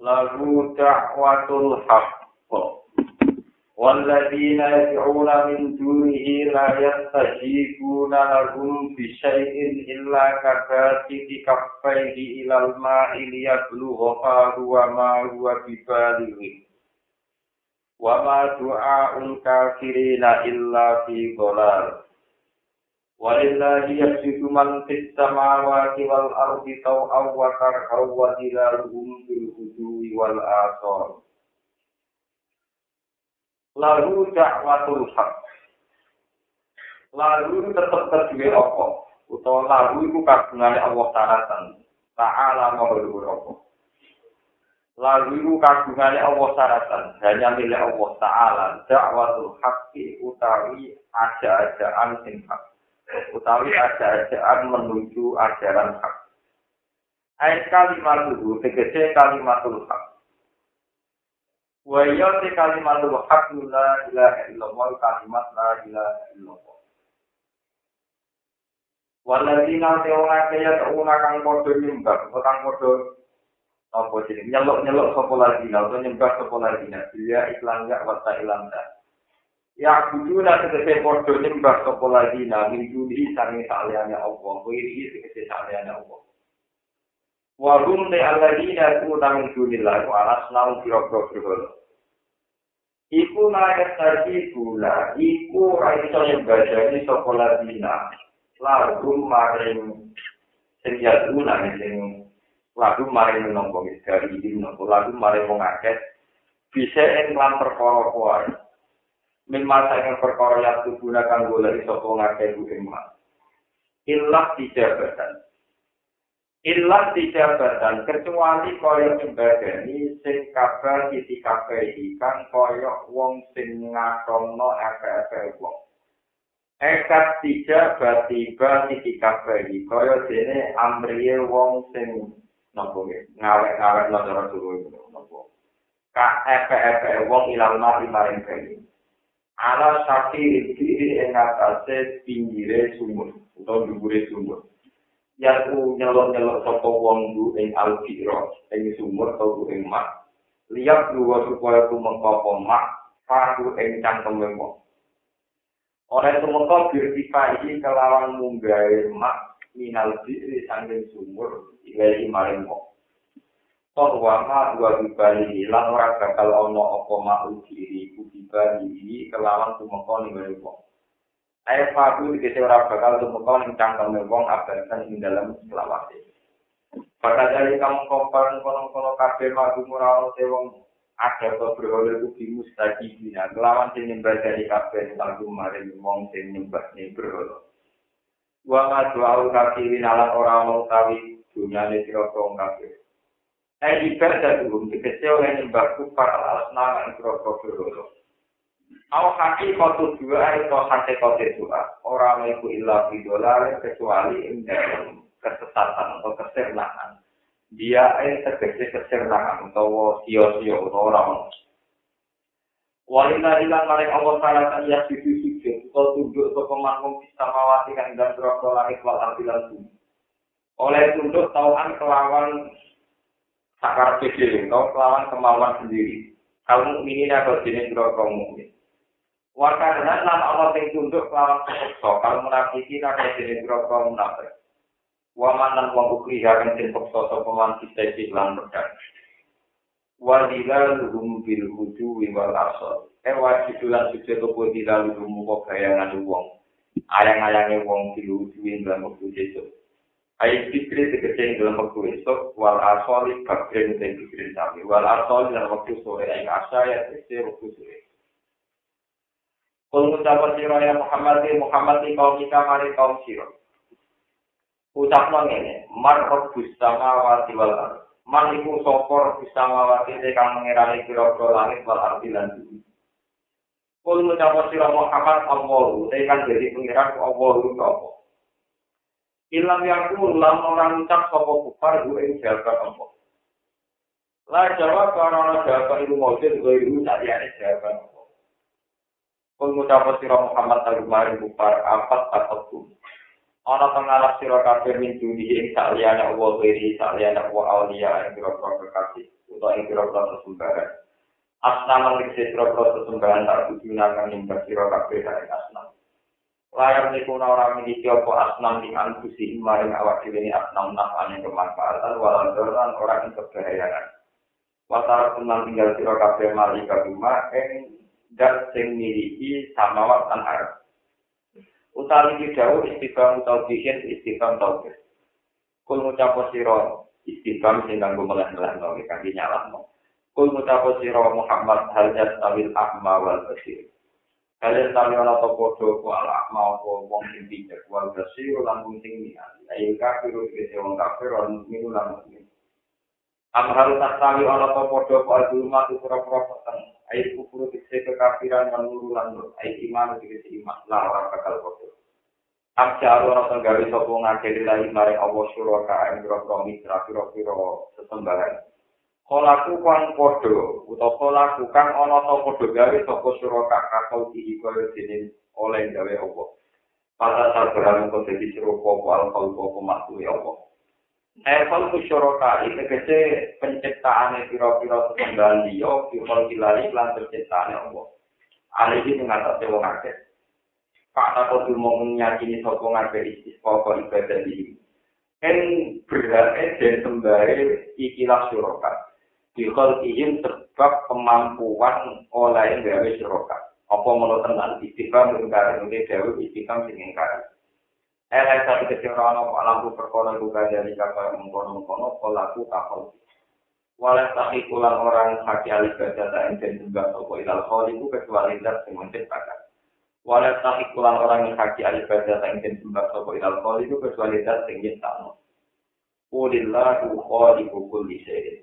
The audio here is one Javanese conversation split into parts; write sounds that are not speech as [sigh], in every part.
له دعوة الحق والذين يدعون من دونه لا يستجيبون لهم بشيء إلا كباسط كفيه إلى الماء ليبلغ فاه وما هو ببالغه وما دعاء الكافرين إلا في ضلال Walillahi yasjudu man fis samawati wal ardi taw'aw wa karhaw wal asor. Lalu da'watul haq. Lalu tetap kedua apa? Utawa lalu itu kagungane Allah Ta'ala Ta'ala mahlukur apa? Lalu itu kagungane Allah Ta'ala hanya milik Allah Ta'ala. Da'watul haqqi utawi aja-ajaan sing hak. utawi ajaran menuju ajaran hak. Ayat kalimat itu, tegese kalimatul hak. Wa iya te kalimatul hak la ilaha illallah kalimat la ilaha illallah. Waladina te ora kaya tauna kang padha nyembah, kang padha apa jeneng nyelok-nyelok sapa lagi, utawa nyembah sapa lagi, dia iklan gak wa ilang Ya kudu na tegese padha nyembah sapa lagi nabi judi sange saliyane Allah. Kuwi tegese saliyane Allah. Wa hum te alladina ku nang judi la ku alas nang pira-pira berhala. Iku naik tadi gula, iku raiso nyembah jadi sapa lagi Lagu maring ya guna sing lagu maring nompo dari iki nompo lagu maring wong akeh bisa ing lan perkara kuwi. min masa yang perkara yang digunakan gula iso ngake bu emak. Ilah dijabatan. Ilah dijabatan kecuali kaya nyembadani sing kabar sisi kabeh ikan kaya wong sing ngatono efe-efe wong. Ekat tiga tiba sisi kabeh kaya dene amriye wong sing nopo ngawek-ngawek lo cara suruh nopo. Ka efe-efe wong ilang mati maring ala saki iki ing atase pinggire sumur utawa dhuwure sumur yang ku nyelok-nyelok sapa wong ku ing alfiro ing sumur utawa ing mak. Lihat dua supaya ku mengkopo mak paku ing cangkem wong. Ora tumeka birtika iki kelawan munggahe mak minal diri sanging sumur ilahi maring wong. Toh wama dua bibali lan ora bakal ana apa mau diri ku bibali kelawan tumeka ning ngene wong. Ayo faku dikete ora bakal tumeka ning cangkeme wong abasan ing dalam selawase. Pada dari kamu kompar kono-kono kabeh madu ora ana wong ada to berhala ku di mustajibina kelawan nyembah dari kabeh lagu maring wong sing nyembah ning berhala. Wa ma doa kafirin ala ora mau tawi dunyane sira kabeh. Ai ibadah dulu, dikece oleh nyembah kufar alas nama yang dulu. Au hati kotu dua, itu hati kotu dua. Orang itu ilah bidolar, kecuali dalam kesesatan atau kesernahan. Dia ini terkece kesernahan, atau sio-sio, atau orang. Walina ilan maring Allah Ta'ala kan ya sisi sisi, atau tunduk atau pemanggung bisa mawatikan dan berokok langit wal artilan bumi. Oleh tunduk tauan kelawan sakar pikir, kau kelawan kemauan sendiri. Kamu ini atau jenis bro kaum mukmin. Wakana lan Allah sing tunduk kelawan peksa, kalau munafiki atau jenis bro kaum munafik. Waman lan wong ukri hakan sing peksa sapa man kita iki lan pedang. Wadila luhum bil hudu wal asal. Eh wajib lan suci to kuwi dilal luhum kok bayangan wong. Ayang-ayange wong bil hudu lan wektu sesuk. Ayat fikri tegese dalam waktu esok, wal asoli bakrin dan fikri sami. Wal asoli dalam waktu sore, ayat asa ya tegese waktu sore. Kul ngucapan siro ya Muhammad di Muhammad di kaum kita mari kaum siro. Ucap nong ini, mar robus sama wati wal Man iku sopor bisa mawati kang mengirani kira-kira langit wal arti lan bumi. Kul ngucapa sira Muhammad Allahu, te kan jadi pengiran Allahu apa. Ilam yaku lam orang ucap sapa kufar ing jawaban apa. Lah jawab karena jawaban itu maujud gue itu sajane jawaban apa. Kul ngucapa sira Muhammad Al-Mari kufar apat atau ana pengalap sira kabeh min dunia ing saliyane Allah diri saliyane Allah aulia ing pira-pira kekasih utawa ing pira-pira sesembahan asnam ing pira-pira sesembahan tak digunakan ing sira kabeh dari asnam. Layar niku ora miliki apa asnam ing anfusi maring awak dhewe ni asnam nafane kemanfaatan walau doran ora ing kebahayaan Watara tenang tinggal sira kabeh mari kaguma ing dat sing miliki samawat lan harap utawi iki dawuh istiqam istiqam taubih kul ngucap sira istiqam sing kanggo melah-melah nang kangge nyalahno. Kul ngucap sira Muhammad hal yastawil ahma wal basir. Kalian tahu ana apa padha ku ala mau apa wong sing bijak wal basir lan wong sing niat. Ayo kafir iki wong kafir lan minu lan mukmin. Am harus tahu ana apa padha ku alumah pura-pura peteng ayat kufur dikse kekafiran lan nuru lan nur ayat iman dikse iman. Lah ora bakal kodo Abja ora tenggawe sapa ngakeli lahi mare Allah suraka ing grogro mitra pira-pira sesembahan. Kolaku kang podo, utawa kolaku kang ana ta podo gawe sapa suraka kakau iki kaya dene oleh gawe apa. Pada saat kau jadi serupa wal kau kau makhluk ya Allah. Evan kusyoroka itu kece penciptaan piro-piro sesembahan dia, piro kilali lan penciptaan Allah. Ali ini mengatasi wong akeh. Pak takut mau menyakini sopong akeh istisqofa ibadah ini. En berarti dan sembari ikilah syuroka. Dikol izin sebab kemampuan oleh gawe syuroka. Apa menurut tenan istiqam mengingkari, ini dawe istiqam sing ingkari. Elek satu kecil rono lampu perkono buka dari kapal mengkono mengkono pelaku kapal. Walau tapi pulang orang haki alih baca tak enten juga sopo ilal kholi itu kecuali zat yang menciptakan. Walau tapi pulang orang yang haki alih baca tak enten juga sopo ilal kholi itu kecuali zat yang menciptakan. Kulillahu kholi kukul lisein.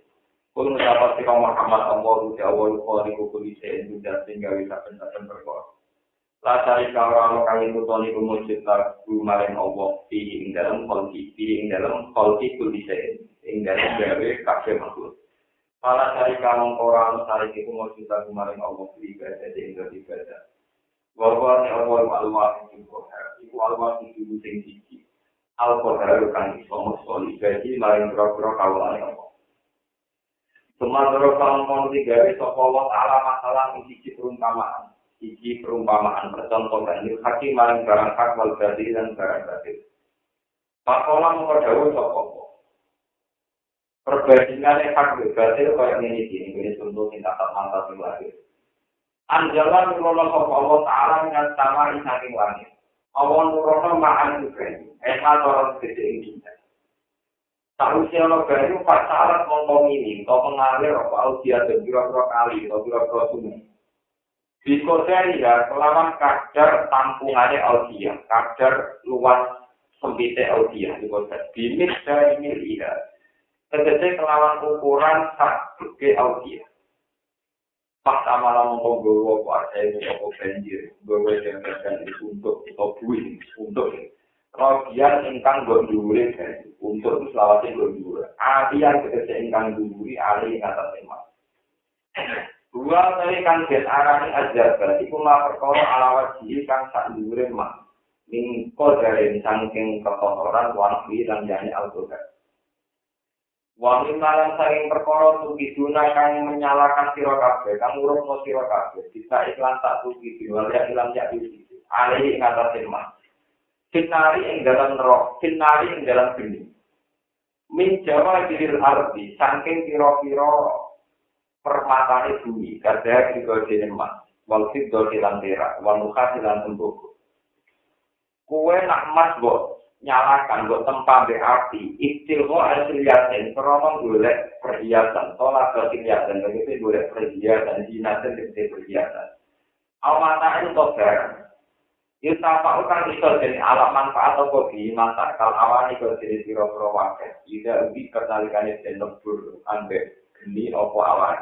Kul mendapat si Muhammad Allah Jawa kholi kukul lisein juga sehingga bisa perkara. Lasari kawal kang mutoni kumujud lagu maring Allah di ing dalam kolki di ing dalam kolki kulise ing dalam gawe kabeh makhluk. Pala sari kang ora sari iku mujud lagu maring Allah di ibadah ing dalam ibadah. Wa ne Allah alwa ing kohar iku alwa iku sing siji. Al kohar kang iso muso ibadah maring pro-pro kawalan Allah. Semantar kang mon digawe sapa wa taala masalah siji perumpamaan. Iki perumpamaan percontohan ini hakim maring barang hak wal batil dan barang batil. Pakola mengkodawu sopopo. Perbandingan hak wal batil kaya ini gini, ini contoh kita tak mantap di lahir. Anjalan nurono sopo Allah Ta'ala dengan sama saking langit. Allah nurono ma'an juga ini. Esa orang gede ini. Tahu si ono bayu pas syarat ngomong ini, kau mengalir apa audia dan biro-biro kali, atau biro-biro sungai. Bikodari ya, kelawan kadar tampungannya audia, kadar luas sempitnya audia, bikodari. Bimit dari milia, tegese kelawan ukuran sak gede audia. Pas amalan ngomong gue kuasa ini, apa banjir, gue yang terjadi untuk, atau buih, untuk. Rogian ingkang gue dulu, untuk selawatnya gue dulu. Adian tegese ingkang dulu, ahli yang atas emas. Dua kali kan den arani aja berarti kuma perkara alawat diri kan sak dhuwure mah. Ning kodare saking kekotoran wangi lan jane al-Qur'an. Wangi malam saking perkara tuki duna kang menyalakan sira kabeh, kang urung sira kabeh. Bisa iklan tak tuki diwali ilang ya iki. Ale ing atas mah. Finari ing dalam roh, finari ing dalam geni. Min jawa diril arti, saking kira-kira permatane bumi kada kiko dene mas wal fiddo dilan tera wal mukha dilan tembuku kue nak mas bo nyalakan bo tempat be api iktil mo asliyaten krono golek perhiasan tolak ke perhiasan begitu golek perhiasan dinasen gede perhiasan. Awmata itu tobar Yusafa'u kan iso jadi alam manfaat apa di masa kal awan iso jadi piro-piro wakil. Ida ubi kertalikane dan lembur ambek geni apa awan.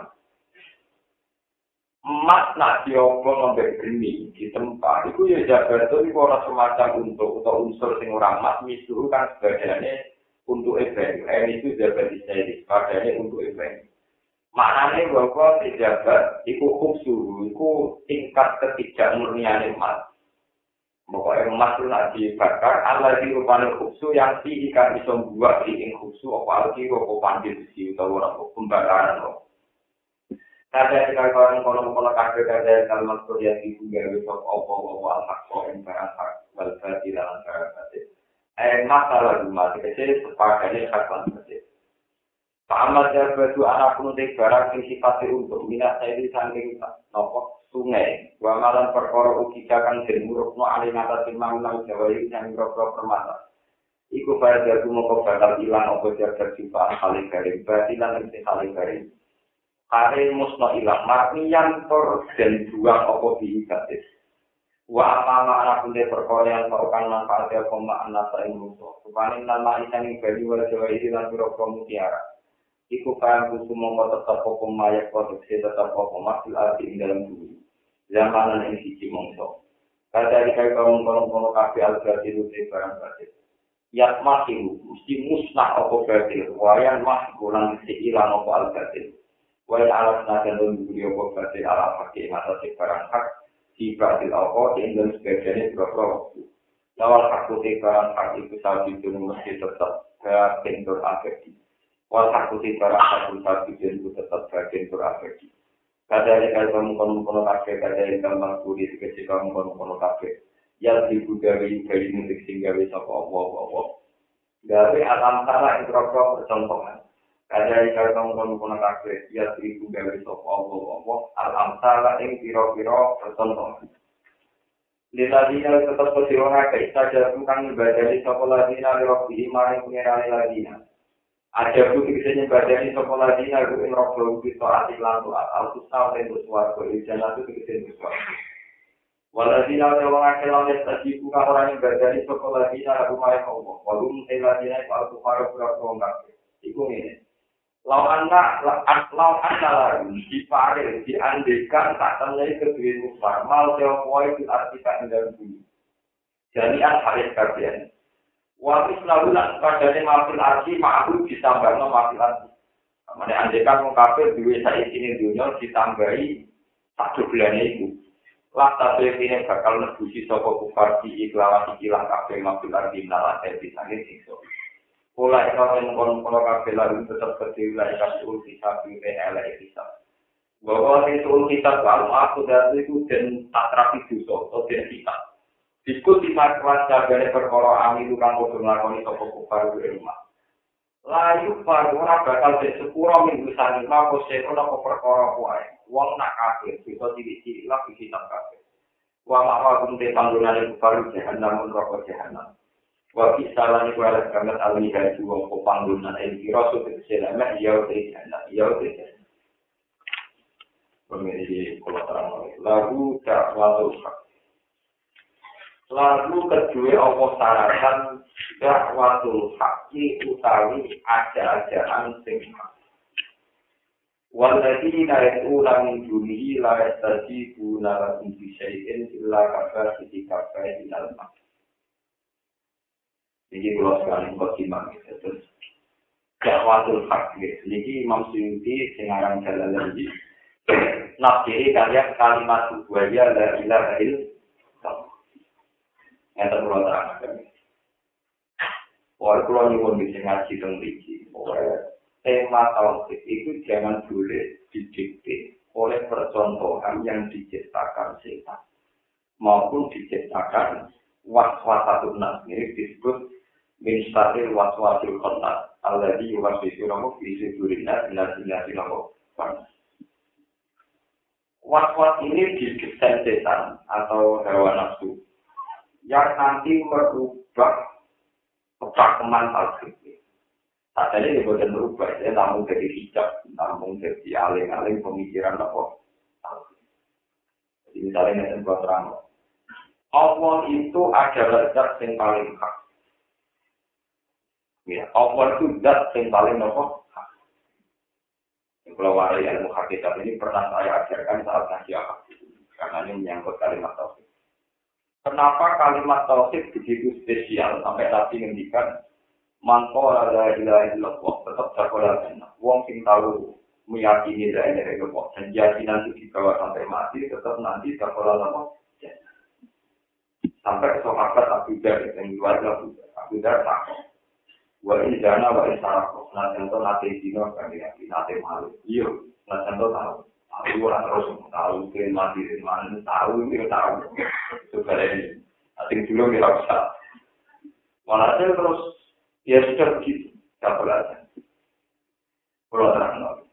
Emas nak diobong ambek geni di tempat, itu ya jaga itu itu orang semacam untuk atau unsur sing orang emas misu kan sebagiannya untuk event. Ini itu jaga di sini, sebagiannya untuk event. Maknanya bahwa pejabat itu khusus, itu tingkat ketiga murnian emas. Pokoknya emas itu nak dibakar, Allah di rupanya khusu yang si ikan bisa buat di ing khusu, apa lagi rokok pandil di atau orang pembakaran loh. Kada jika kawan kono kono kafe kada kalimat kuliah di juga besok opo opo alhak kok yang berasal balsa di dalam cara Eh masalah rumah kecil sepakatnya kapan kecil. Pak Ahmad Jabatu anak penuntut barang yang sifatnya untuk minat saya di samping nopo sungai. Wa malam perkara ugi kang den murukno ali ngata timang nang jawa iki nang grogro permata. Iku pada jago moko bakal ilang apa jaga sifat kali garing batilan lan sing kali garing. Musno ilang marnian tor den buang apa diikatis. Wa amama anak punde perkara yang kau kan manfaat ya koma anak ing musuh. Rupane nama isang ing bali wala jawa iki lan grogro mutiara. Iku kaya kusu mongko tetap apa mayak produksi tetap apa masih arti ing dalam bumi. zamanan ing siji mongso. Kada iki kaum kono-kono kafe al-gadi rute barang gadi. Yat masih mesti musnah apa gadi. Wayan mah kurang si ilang apa al-gadi. Wayan alat nakan dan buri apa gadi ala pakai mata si barang hak. Si gadi apa tinggal sebagiannya berapa waktu. Lawal hak putih barang hak itu sabi itu mesti tetap bagian berafekti. Wal hak putih barang hak itu sabi itu tetap bagian berafekti. kada ada kalau kamu kono kono kafe kada ada kalau mampu di sekecil kamu kono kono kafe yang ibu dari dari musik sehingga bisa apa apa apa dari alam tanah itu rokok percontohan. Kada ada kalau kamu kono kono kafe yang ibu dari apa apa apa alam tanah yang piro piro percontohan Liladina tetap bersiroha kaisaja bukan ibadah di sekolah dina lirofi imari pengirani ladina. Ada bukti kesenya badani sekolah dina gue ngerok belum bisa ati lantu al susah dan bersuara ke jalan itu kesenya bersuara waladina ada orang akhir lawan tadi buka orang yang badani sekolah dina aku mai kau walum teladina itu aku para pura pura iku ini lawan anak lawan anak lagi di pare di andekan tak kedua kufar mal teopoi itu artikan dalam bumi jadi an haris Wati selalu nak padane mafil arsi ma'ahu ditambah no mafil arsi. Mana andekan wong kafir duwe saiki ini dunia ditambahi satu bulan itu. Lah tapi ini bakal nebusi soko kufar di iklawan ikilah kafir mafil arsi nala saya bisa sikso. Pola ikhlas yang mengkonon kafir lalu tetap berdiri lagi kasih ulti sabi PNL bisa. Bahwa itu kita kalau aku dari itu dan tak terapi dosa atau tidak kita. Diskusi masalah jagane perkara ami itu kudu nglakoni sapa kufar di rumah. Layu baru ora bakal dek sepuro minggu sani mampu seko napa perkara kuwi. Wong nak kafir bisa cilik-cilik lah iki tak kafir. Wa ma'a kum te panggonan kufar jahanam rokok jahanam. Wa kisalan iku ala kamet alih haji wong ko panggonan ing kira sudah selama iya te jahanam iya te jahanam. Pemilih kalau terang lagu tak waktu Lalu kedua apa syaratan dakwatul haqqi utawi aja-ajaan sing Waladhi nai'ula min dunihi la yastajibu nalakum bisyai'in illa kabar sisi kabar di dalam Jadi kalau sekali khotimah terus dakwatul haqqi. Jadi Imam Suyuti sengarang jalan lagi [clears throat] Nafsiri kalian kalimat buaya la ilaha illallah yang terlalu terang. Pokoknya kalau nyuwun bisa ngaji biji, pokoknya tema tauhid itu jangan boleh didikte oleh percontohan yang diciptakan setan. Maupun diciptakan waswasatul nas ini disebut min staril waswasil kontak. Alladhi yuwaswisu namu fi sudurina binar binar namu waswas ini didesain setan atau hewan nafsu yang nanti merubah kecakeman tauhid. Tadi ini bukan merubah, ya, namun jadi hijab, namun jadi aling-aling pemikiran apa. Jadi misalnya yang saya terang, Allah itu adalah zat yang paling hak. Ya, Allah itu zat yang paling hak. Kalau wali ilmu hakikat ini pernah saya ajarkan saat ngaji apa? Karena ini menyangkut kalimat tauhid. Kenapa kalimat tauhid begitu spesial sampai Nabi ngendikan mangko la ilaha illallah tetap sakola Wong sing tahu meyakini la ilaha illallah dan keyakinan itu dibawa sampai mati tetap nanti sakola apa? Sampai sahabat Abu Dar yang luar Abu Abu Dar takut. Wa ini jana wa ini sarako. Nah, contoh nanti dino kan ya, nanti malu. Iya, nah contoh tahu. Aku ora terus tahu ke mati di mana tahu itu tahu. Sudah ini. Nanti dulu kita bisa. Walhasil terus ya sudah begitu. Tak. Kalau terang lagi.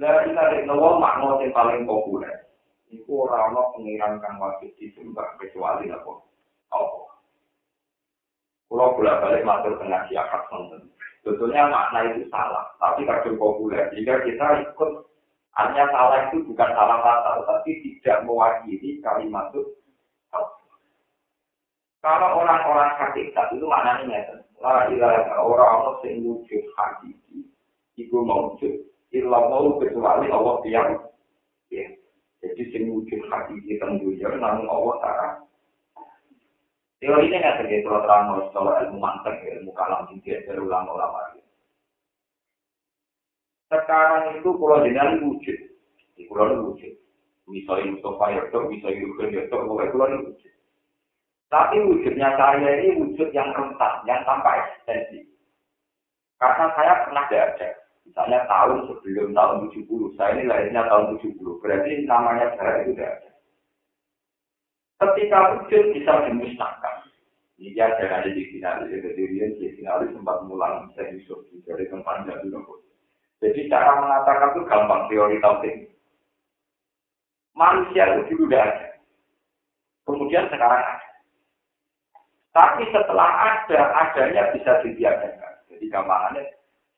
Nah, ini ada makna yang paling populer. Iku orang-orang pengiran kang wajib disembah kecuali apa? Allah. Kalau bolak balik matur dengan siakat nonton. Sebetulnya makna itu salah, tapi kadang populer. Jika kita ikut Hanya salah itu bukan salah kata, tetapi tidak mewakili kalimat itu. Kalau orang-orang hakikat itu maknanya ya, la ilaha orang-orang yang wujud hakiki, itu mewujud, ilah mau kecuali Allah yang ya. Jadi yang wujud hakiki tentunya namun Allah Ta'ala. Teori ini nggak terjadi kalau terang kalau ilmu mantek, ilmu kalam tinggi, berulang ulama. Sekarang itu kalau jenengan wujud, di pulau wujud. Misalnya Mustafa Yudhok, misalnya Yudhok Yudhok, pokoknya pulau wujud. Tapi wujudnya saya ini wujud yang rentan, yang tanpa eksistensi. Karena saya pernah ada. Misalnya tahun sebelum tahun 70, saya ini lahirnya tahun 70, berarti namanya saya itu tidak ada. Ketika wujud bisa dimusnahkan. Ini dia jangan jadi finalis, jadi dia finalis sempat mulang, saya Yusuf, dari tempat dulu. Jadi cara mengatakan itu gampang teori tauhid. Manusia itu dulu ada. Kemudian sekarang ada. Tapi setelah ada, adanya bisa ditiadakan. Jadi gampangannya,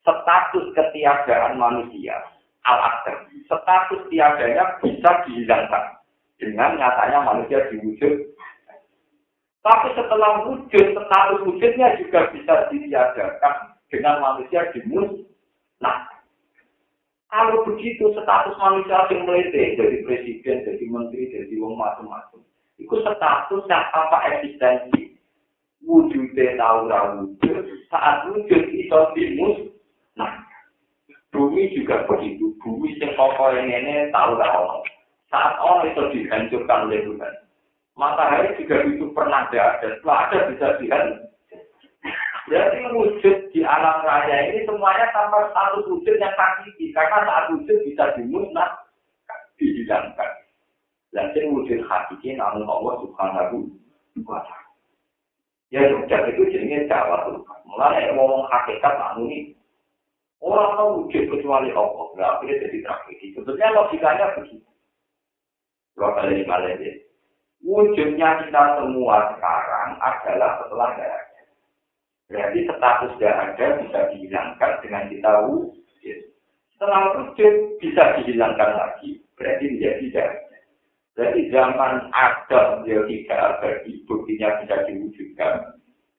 status ketiadaan manusia, al -akhir. status tiadanya bisa dihilangkan. Dengan nyatanya manusia diwujud. Tapi setelah wujud, status wujudnya juga bisa ditiadakan dengan manusia dimusnahkan. Kalau begitu status manusia yang melete dari presiden, dari menteri, dari wong macam-macam. Itu status yang tanpa eksistensi. Wujudnya tahu wujud, saat wujud itu dimus. Nah, bumi juga begitu. Bumi yang pokok yang ini tahu tahu. Saat orang itu dihancurkan oleh Tuhan. Matahari juga itu pernah ada. Setelah ada bisa dihancurkan. Berarti wujud di alam raya ini semuanya tanpa status wujud yang hakiki. Karena saat wujud bisa dimusnah, dihilangkan. Dan ini wujud hakiki namun Allah subhanahu wa ta'ala. Ya sudah itu jenisnya Jawa Tuhan. Mulai ngomong hakikat namun ini. Orang tahu wujud kecuali Allah. Berarti jadi tragedi. Sebetulnya logikanya begitu. Dua kali kali Wujudnya kita semua sekarang adalah setelah darah. Berarti status tidak ada bisa dihilangkan dengan kita wujud. Setelah wujud bisa dihilangkan lagi. Berarti dia tidak ada. Berarti zaman ada dia tidak ada buktinya bisa diwujudkan.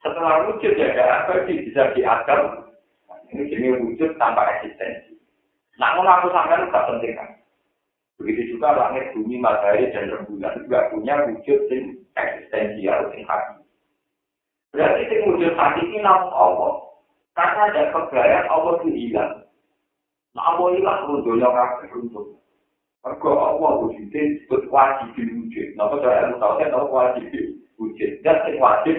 Setelah wujud ya abadi bisa diatur. Ini jenis wujud tanpa eksistensi. Namun aku sampai itu penting kan. Begitu juga langit, bumi, matahari, dan rembulan juga punya wujud yang eksistensial, yang hakiki. Berarti yang wujud hati ini namun Allah. Karena ada kebayang Allah itu hilang. Nah Allah hilang runtuhnya kakek runtuh. Mereka Allah wujudnya disebut wajib wujud. Nah saya ilmu tahu saya wajib wujud. Dan yang wajib.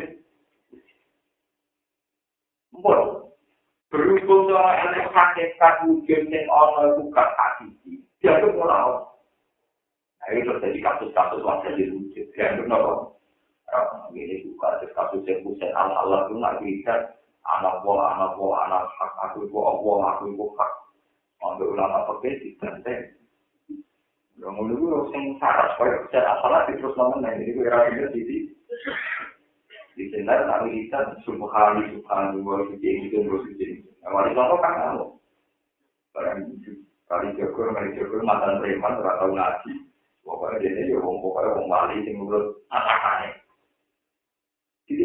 Mpun. Berhubung sama ilmu hakikat wujud yang Allah bukan hakiki. Dia itu mulai. Nah ini terjadi kasus-kasus wajib wujud. Dia itu nolong. ini juga ada kasus yang bukan Allah itu nggak bisa anak buah anak buah anak hak aku itu Allah aku itu hak. Untuk ulama pakai di tante yang mulai dulu yang salah supaya secara salah terus nama ini gue rasa di sini di sini ada kita subhani subhani wa suci itu wa suci awal itu apa kan kamu barang kali jago kali jago mantan preman atau ngaji. Pokoknya dia ini ya wong pokoknya wong wali sing menurut atakane.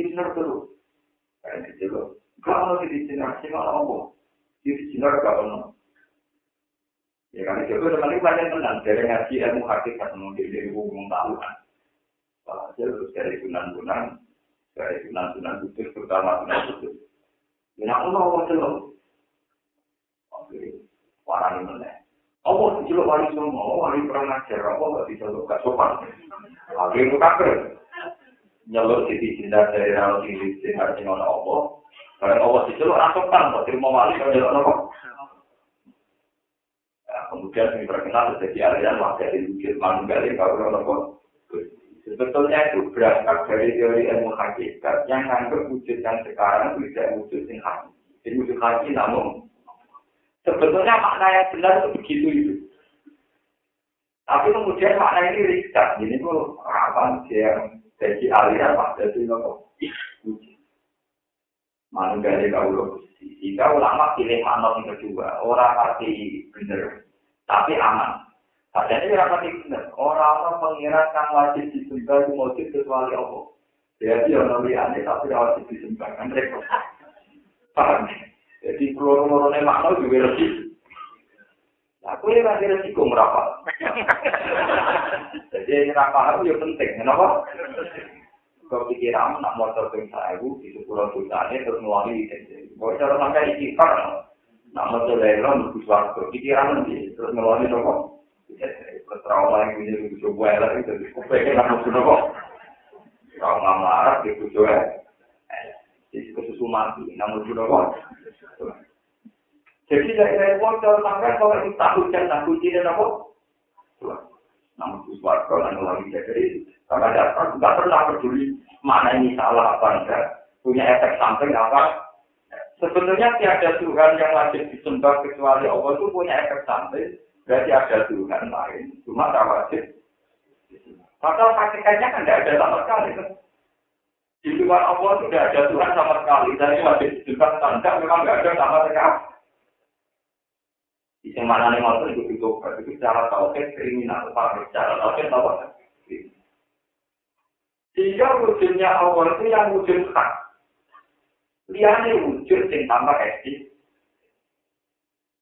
Sinar terus. Kayak gitu loh. Kalau di sinar sih malah apa? Di sinar gak ono. Ya kan itu teman itu banyak tenang dari ngaji ilmu hakikat mungkin dari hukum tahu kan. Hasil terus dari sunan-sunan, dari sunan-sunan kudus terutama sunan kudus. Ya aku mau ngomong Oke, warani mana? Allah diceluk wali semua, wali perang ajar, apa gak diceluk gak sopan. Lagi itu kafir. Nyeluk di cinta dari rawat ini, cinta sing ono Allah. Kalau Allah diceluk rasokan, kok terima wali kalau nyeluk nopo. Kemudian yang terkenal jadi aliran wakil dari wujud manunggal kalau nopo. Sebetulnya itu berangkat dari teori ilmu hakikat yang nganggap wujud yang sekarang tidak wujud yang hakiki. Jadi wujud hakiki namun Sebetulnya makna yang benar itu begitu itu. Tapi kemudian makna ini riset. Ini tuh apa yang jadi aliran pak jadi nopo. Manusia dari kau Jika ulama pilih makna yang kedua, orang pasti benar, tapi aman. Padahal ini orang pasti benar. Orang-orang pengirat kan wajib disembah itu wajib kecuali Allah. Jadi orang liane tapi wajib disembah kan repot. Paham? Jadi peluru-peluru makna juga resiko. Aku ini lagi resiko merapat. [laughs] Jadi ini paham ya penting, kenapa? Kau pikir kamu nak motor ping ibu di sepuluh juta ini terus ngeluarin di sini. Kau cara sampai di kipar, nak motor lelon di suatu pikiran nanti terus ngeluarin nopo. Terus trauma yang punya di coba lah itu, kau pikir kamu sudah kok. Trauma marah di coba. Jadi kesusu mati, namun sudah kok. Jadi dari dari bocor sampai kalau itu tak hujan tak dan apa? Namun suatu kalau lagi jadi karena dasar nggak pernah peduli mana ini salah apa enggak punya efek samping apa. Sebenarnya tiada Tuhan yang wajib disembah kecuali Allah itu punya efek samping. Berarti ada Tuhan lain, cuma tak wajib. Padahal hakikatnya kan tidak ada sama sekali. Di luar Allah sudah ada Tuhan sama sekali. Dari wajib disembah tanda memang tidak ada sama sekali. Yang mana nih mau itu itu itu cara tauhid kriminal, pak. Cara tauhid apa? Sehingga wujudnya Allah itu yang wujud hak. Lihatnya wujud yang tambah eksis.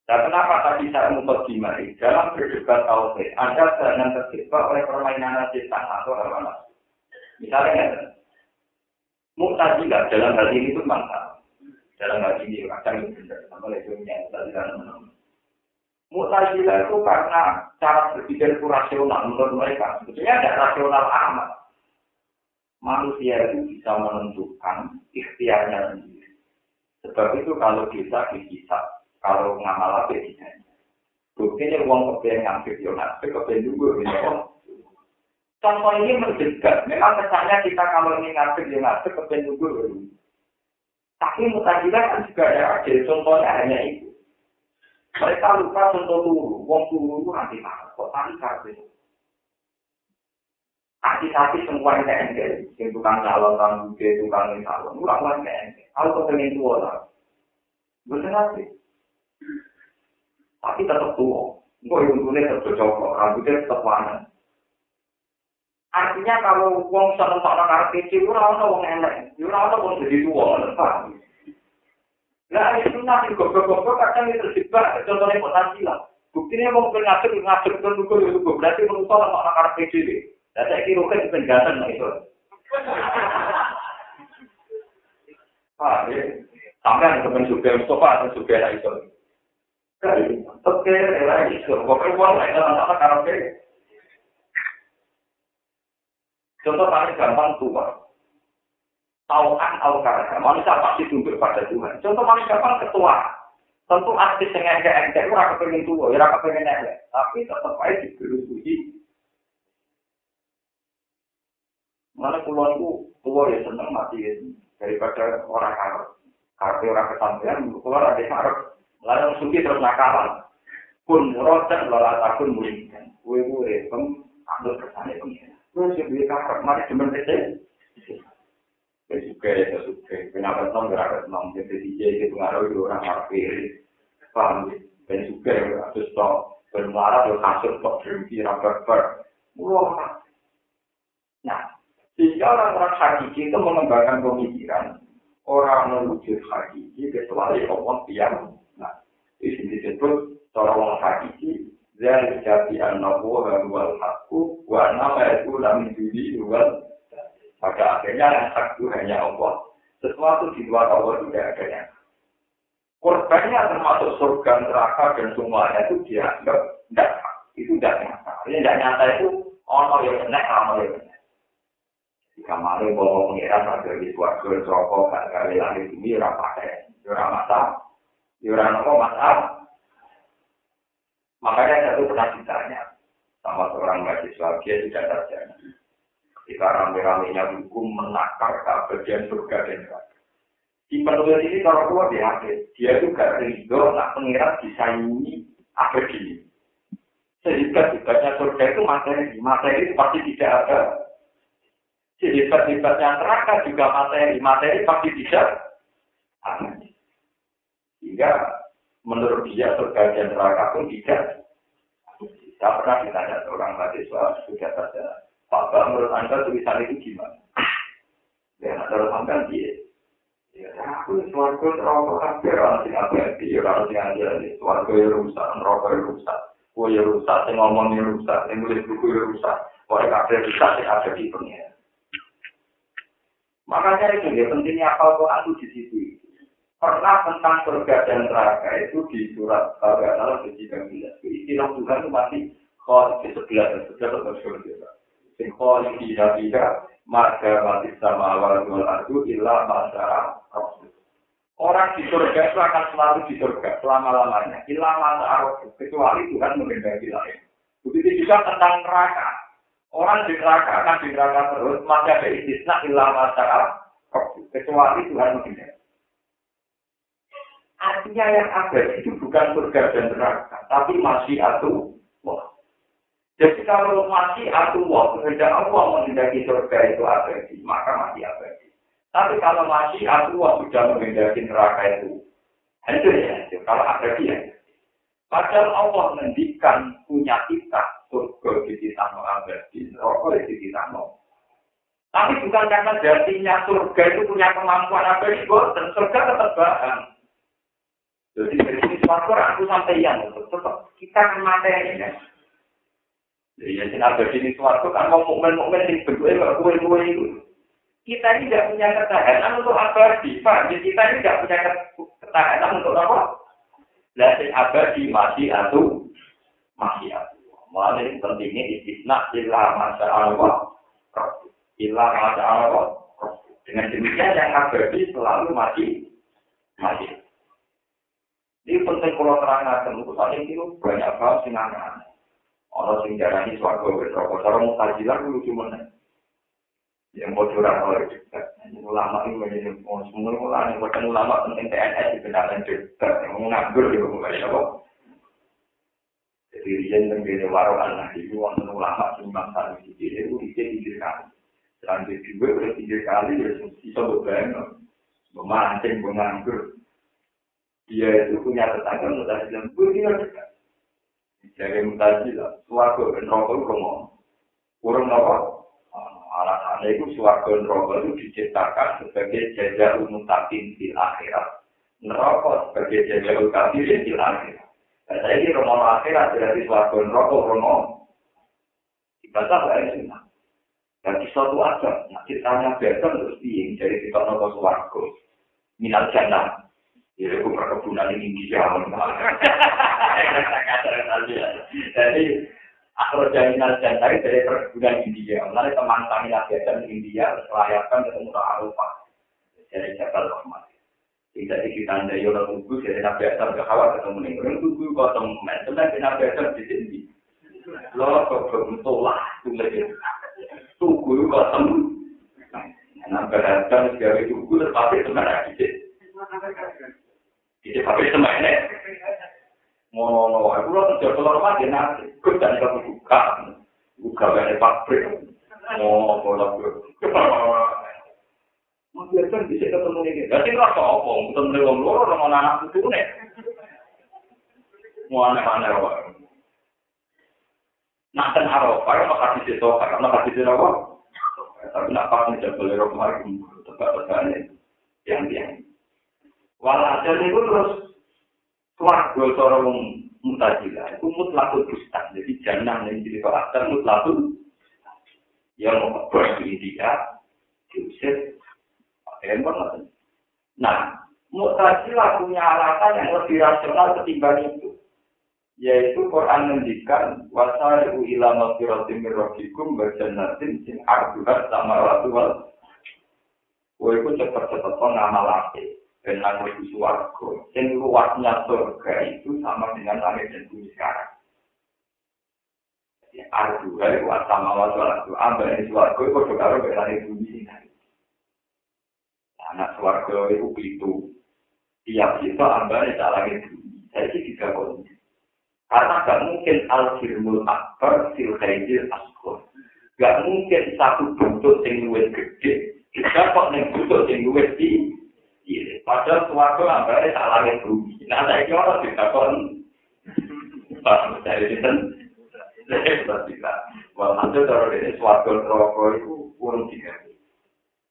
Dan kenapa tadi saya memperdimari dalam berdebat tauhid, Anda jangan terjebak oleh permainan setan atau hawa nafsu. Misalnya, Mu'tazilah dalam hal ini itu mantap. Dalam hal ini, kadang itu benar. Sama yang tadi Mu'tazilah itu karena cara berpikir itu rasional menurut mereka. Sebetulnya ada rasional amat. Manusia itu bisa menentukan ikhtiarnya sendiri. Sebab itu kalau bisa dihisap, kalau ngamal apa tidak. Buktinya uang kepengen ngambil yonat, kepengen juga ini Contoh ini mendekat. Memang kesannya kita kalau ini ngambil yonat, kepengen juga. Tapi mutajilah kan juga ada. Jadi contohnya hanya itu. Mereka lupa contoh turu, wong turu itu nanti marah, kok tadi kabeh. Hati-hati semua yang kayak yang tukang calon, tukang bude, tukang calon, itu lakukan kayak Aku kepengen tua lah. Bener nanti. Tapi tetap tua. Gue yang untungnya tetap cocok, rambutnya tetap warna. Artinya kalau wong tak nang kecil, ora ono wong elek. Ora ono wong jadi tua, paham? Nah, itu nanti goblok-goblok kadang itu terjebak, contohnya Pancasila. Buktinya mau ngatur, ngatur itu nunggu itu berarti menurut saya anak anak PDB. Dan saya kira kan itu penjelasan lah itu. Ah. Sampai ada teman juga Mustafa atau juga lah itu. Oke, lah itu. Pokoknya uang lah itu anak anak Contoh paling gampang tua. Taukan atau karena manusia pasti tunduk pada Tuhan. Contoh paling gampang ketua. Tentu artis yang enggak-enggak itu raka pengen tua, ya raka pengen elek. Tapi tetap aja diberi suci. Mana pulau itu tua ya seneng mati ya. Daripada orang karep. Karep orang kesampean, keluar ada karep. Lalu yang suci terus nakalan. Pun rodak lola takun mulingkan. Kue-kue, pem, ambil kesannya pengen. Terus yang beli karep, mari cuman kecil. Kesuke, kesuke. Kenapa tong gerak tong jadi DJ itu pengaruh itu orang markir. Paham ya? Dan juga harus tong bermarah atau kasut kok berhenti rapat ber. Mula Nah, sehingga orang-orang hakiki itu mengembangkan pemikiran orang mewujud hakiki kecuali Allah yang nah itu disebut orang hakiki dari jadi anak buah wal hakku wa nama itu lam diri wal pada akhirnya yang hak hanya Allah. Sesuatu di luar Allah tidak ada yang korbannya termasuk surga neraka dan semuanya itu dianggap tidak itu tidak nyata. Ini tidak nyata itu ono yang benar ono yang jika malu bawa pengiran ada di suatu rokok gak kali langit ini ora pakai. Ora masalah ora nopo masalah makanya satu pernah ditanya sama seorang mahasiswa dia tidak terjadi ketika rame-ramenya hukum menakar keabadian surga dan neraka di penulis ini kalau tua dia dia juga ridho nak pengiran disaingi abadi sehingga sifatnya surga itu materi materi itu pasti tidak ada Sifat-sifatnya neraka juga materi. Materi pasti tidak Sehingga menurut dia surga dan neraka pun tidak. Saya pernah ditanya seorang mahasiswa sudah saja. Pak, menurut Anda tulisan itu gimana? Ya, menurut Anda dia. Ya, aku suarga neraka kabeh orang sing abadi, orang sing anjali, suarga ya rusak, neraka ya rusak. Kue ya rusak, sing ngomong ya rusak, sing nulis buku ya rusak. Kue kabeh rusak, sing ada di dunia. Makanya itu ya pentingnya apal Quran itu di situ. Pernah tentang surga dan neraka itu di surat Al-Baqarah di 19. Istilah Tuhan itu masih kalau di sebelah dan sebelah atau surga. Sing kholi tidak tidak maka mati sama awal dua ardu ilah masyarakat Orang di surga itu akan selalu di surga selama-lamanya. Ilah masyarakat kecuali Tuhan mengendaki lain. Begitu juga tentang neraka. Orang di neraka akan di neraka terus, maka ada istisna ilah masyarakat, kecuali Tuhan menghindar. Artinya yang ada itu bukan surga dan neraka, tapi masih atu wah. Jadi kalau masih atu wah, kehendak Allah menghindari surga itu abadi, maka masih abadi. Tapi kalau masih atu wah sudah menghindari neraka itu, itu ya, kalau abadi ya. Padahal Allah mendikan punya kita surga di ditano abadi, rokok di ditano. Tapi bukan karena jadinya surga itu punya kemampuan abadi, dan surga tetap bahan. Jadi dari sini aku sampai yang tetap kita kan ya. Jadi ya sini abadi ini suatu kan mau mukmin-mukmin yang berdua kue-kue itu. Kita ini tidak punya ketahanan untuk abadi, Pak. Jadi kita ini tidak punya ketahanan untuk apa? Lah abadi masih atau masih atau. Mulai pentingnya istisna ilah masa Allah. Ilah masa Allah. Dengan demikian yang abadi selalu mati. Mati. Ini penting kalau terangkan, itu saat itu banyak banget sing Orang sing jarani suarga berdoa, cara mutajilan dulu cuma yang mau oleh juga. Ulama ini menjadi semua ulama yang bukan ulama penting TNS di benaran juga. Yang menganggur juga bukan apa. Jadi teng dene waro anak iki wonten ulama sing mangsa iki itu iki iki kan. Dan di dua oleh tiga kali ya bisa beban, memancing menganggur. Dia itu punya tetangga mutasi dan gue tinggal. Jadi mutasi lah, suarga dan rokok ngomong. Kurang apa? Alasannya itu suarga rokok itu diciptakan sebagai jajah umum takin di akhirat. Neraka sebagai jajah umum takin di akhirat. Dan saya ini romo akhirat berarti suatu rokok romo. Dibaca bahaya sunnah. Dan di suatu aja, nah ceritanya beton terus piing dari kita nopo suwargo. Minal jannah. Ya, itu perkebunan ini di jalan. [laughs] Jadi, aku jaminan jannah dari perkebunan India. Lalu teman kami lagi India, selayakkan ketemu ke Arafah. Jadi, Jabal Rahmat. Tidak ditandai orang tubuh, jadi nabi asal kawat ketemu nih. Orang tubuh kosong, sebenarnya nabi asal di sini. Lo kok bermutolah, tuh Tubuh kosong. Nabi asal sebagai tubuh, tetapi sebenarnya di sini. Jadi tapi sebenarnya ngono-ngono, aku lo kerja keluar rumah dia nanti, gue jadi kamu buka, buka dari pabrik, ngono, kalau gue, Membiarkan bisa ketemu ini. Jadi nggak apa-apa, ketemu orang luar, orang anak itu nih. Mau aneh-aneh apa? Nah, dan Arafah, yang bakal hadis itu, karena hadis itu apa? Tapi nak pas nih jabal Eropa kemarin, tebak-tebakan yang yang. Walhasil itu terus keluarga seorang mutajilah, itu mutlakul bustan. Jadi jangan yang jadi karakter mutlakul yang mau di India, diusir, handphone. Nah, mutajilah punya alasan yang lebih rasional ketimbang itu. yaitu Quran mendikan wasari'u ila maghfiratin min rabbikum wa jannatin sing arduha samawati wal Kowe iku ben nang mlebu swarga. Sing luasnya surga itu sama dengan langit dan bumi sekarang. Ya, arduha iku samawati wal ardu. Ambane swarga iku padha karo langit bumi sing Anak swarga iku pitu. Tiap kita ambane sak langit bumi. Saya tidak kondisi. Karena gak mungkin al-firmul akbar fil khairil asghar. Gak mungkin satu bentuk yang luwes gede. Kita kok nih bentuk yang di Iya, padahal suatu ambare salah yang bumi. Nah, saya kira orang tidak kon. Pas dari itu, saya tidak. Walhasil kalau ini suatu rokok itu urung tiga.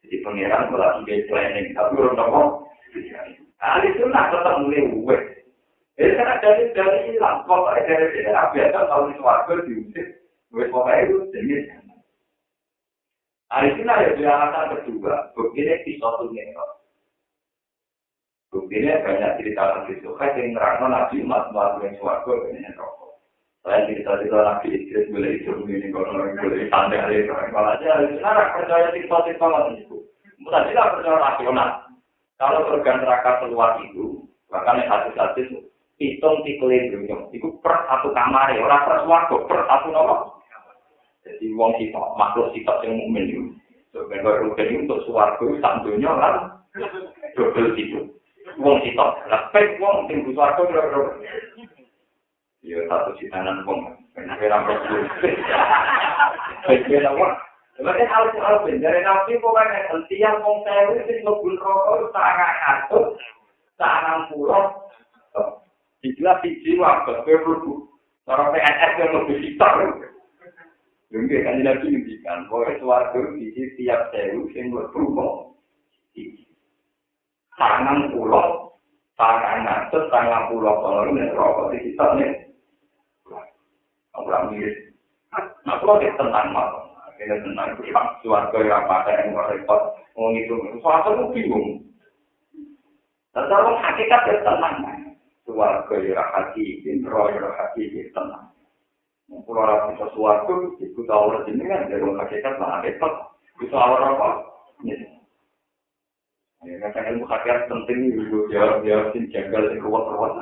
Jadi pangeran kalau tiga planning, tapi urung nopo. Nah, itu nak tetap mulai uwes. Jadi karena dari dari hilang, pokoknya dari sini biasa kalau di suarga diusir, gue pokoknya itu jenis. Ini ada dua alasan kedua, begini pisau tuh Begini banyak cerita lagi suka yang nerangno nabi umat yang suarga begini rokok. Selain cerita cerita nabi Idris boleh itu begini kalau orang boleh tanda hari kalau aja ini percaya cerita cerita macam itu. Mungkin tidak percaya rasional. Kalau organ neraka keluar itu, bahkan yang hadis-hadis hitung tikle dunya iku per satu kamar ora per swarga per satu nopo jadi wong kita makhluk kita sing mukmin itu sebenarnya rugen untuk swarga sak dunya kan double itu wong kita lah pek wong sing di swarga ora ya satu sitanan wong. Enak ora perlu Bagaimana wong? Sebenarnya hal hal dari nabi pokoknya. Setiap wong sewu sing ngebul rokok sangat atut sangat pulau Dijelas siji warga perlu Orang PNS yang lebih sitar. Mungkin kan nabi ngendikan bahwa suarga di tiap sewu yang berhubung tangan pulau, tangan ngatur, tangan pulau kalau ini rokok di kita nih. Orang mirip. Nah, kalau kita tentang malam, akhirnya tentang suarga yang apa yang repot, mau ngitung, suarga itu bingung. Tetapi hakikat itu tenang. suwarga ya hati intro ya hati tenang Kalau orang bisa itu tahu orang ini kan dari orang hakikat lah repot. Bisa awal apa? Ya, ilmu hakikat penting juga jawab jawab sih jagal di ruwet ruwet.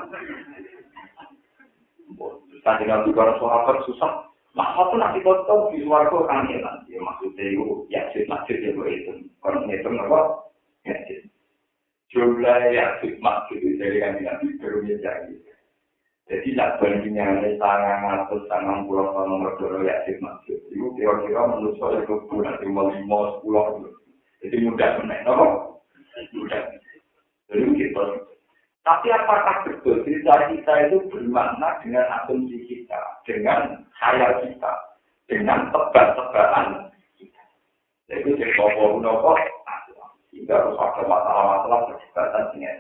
Susah tinggal juga suara susah. Maka pun nanti kau tahu di suwarga kan ya nanti maksudnya itu ya sih maksud ya itu. Kalau ngitung apa? Ya sih. jumlah yang hikmat gitu dari yang nabi berumnya jadi. Jadi nak bandingnya ini sangat atau sangat pulau tahun nomor dua ya hikmat gitu. Itu kira-kira menurut saya itu bulan lima lima sepuluh. Jadi mudah menaik, no? Gitu. Tapi apakah betul cerita kita itu bermakna dengan asumsi kita, dengan khayal kita, dengan tebak-tebakan kita. Jadi jadi bawa-bawa sehingga harus ada masalah-masalah perdebatan dengan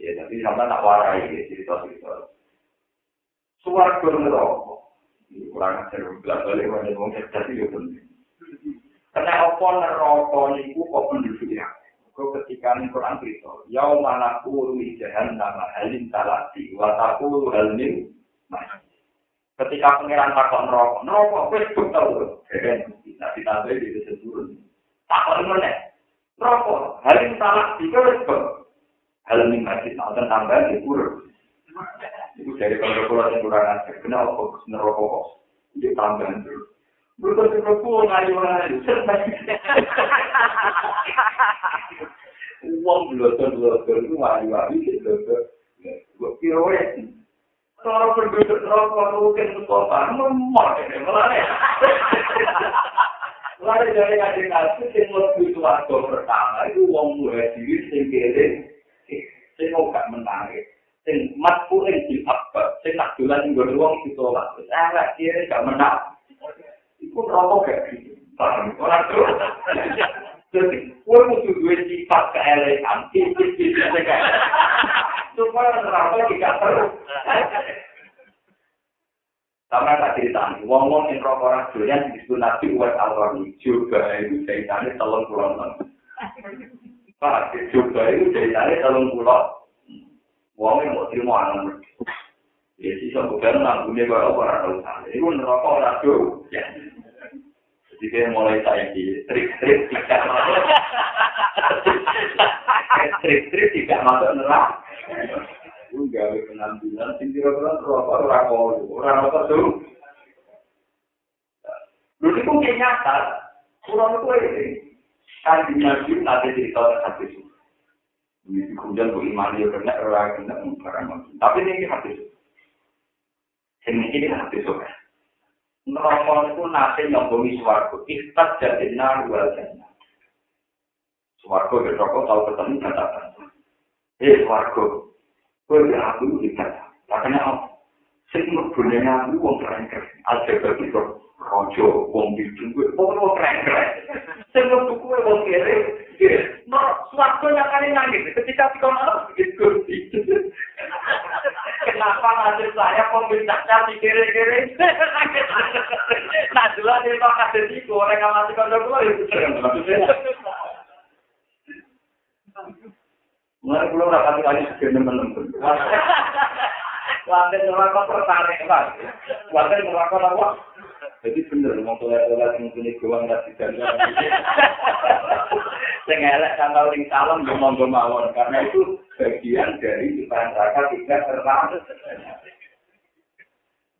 Ya, tapi sama tak warai ya, cerita-cerita. Suara neraka. Ini kurang ajar, bilang balik, ngomong cerdas itu penting. Karena apa neraka ini kok penduduknya? Kau ketika ini Quran cerita, Yau mana kuru jahan nama halim talati, wataku halim Ketika pengiran takut neraka, neraka, wes betul. Keren, tidak ditambah di sesuatu. Takut mana? Rokok, hal yang salah tiga kok. Hal ini masih nonton tambahan di pura. Itu dari pulau yang kurang ajar, kenapa kok nerokok kok? Dia tambahan dulu. Bukan pun ngayu ngayu. Uang belum belum itu ngayu ngayu gitu. Gue kira ya. Kalau penduduk rokok mungkin kota, memang ini ya. Lalu dari ngaji ngaji, sing lebih suarga pertama itu wong muhajir sing kere, sing gak menarik, sing matkuling di apa, sing nak jualan gue wong ditolak, terus ah kiri gak menang. Iku rokok gak gitu. Orang tuh. Jadi, gue butuh dua sifat keelegan. Sifat kayak. Supaya rokok tidak terus. Sama tak cerita nih, wong-wong yang rokok rasulnya disebut Nabi Uwais Al-Rahmi. Juga itu ceritanya telung pulau enam. Pak, juga itu ceritanya telung pulau. Wong yang mau terima anak. Ya, sisa bukan nanggunya kalau orang tahu sana. Itu rokok rasul. Ya. Jadi dia mulai saya di trik-trik tidak masuk. Trik-trik tidak masuk neraka. Lu gawe penampilan, sing kira-kira rokok ora kok, ora apa tuh. Lu itu mungkin nyata, kurang itu ini. Kan di Nabi nanti cerita hadis. Ini kemudian bu iman dia kena orang kena barang Tapi ini hadis. Ini ini hadis oke. Neraka itu nanti nyobomi suaraku. Ikhtas jadi naru wajahnya. Suaraku di rokok tahu ketemu katakan. Eh suaraku, Kowe aku kita. Makanya apa? Sing mlebu aku wong keren. Aja bagi kok rojo wong bidu kowe wong wong keren. Sing mlebu kowe wong kere. No, suatu yang kali nangis ketika si kono. Kenapa nasib saya pemerintahnya di kere-kere? Nah, dulu ada yang kasih tiku, orang yang masih kono gue itu. Mulai pulau rapat kali sekian teman-teman. Lantai neraka tertarik kan? Lantai neraka apa? Jadi bener, mau toilet-toilet yang punya gawang nggak bisa Saya elek tanggal ring salam gomong mawon karena itu bagian dari ciptaan neraka tidak tertarik.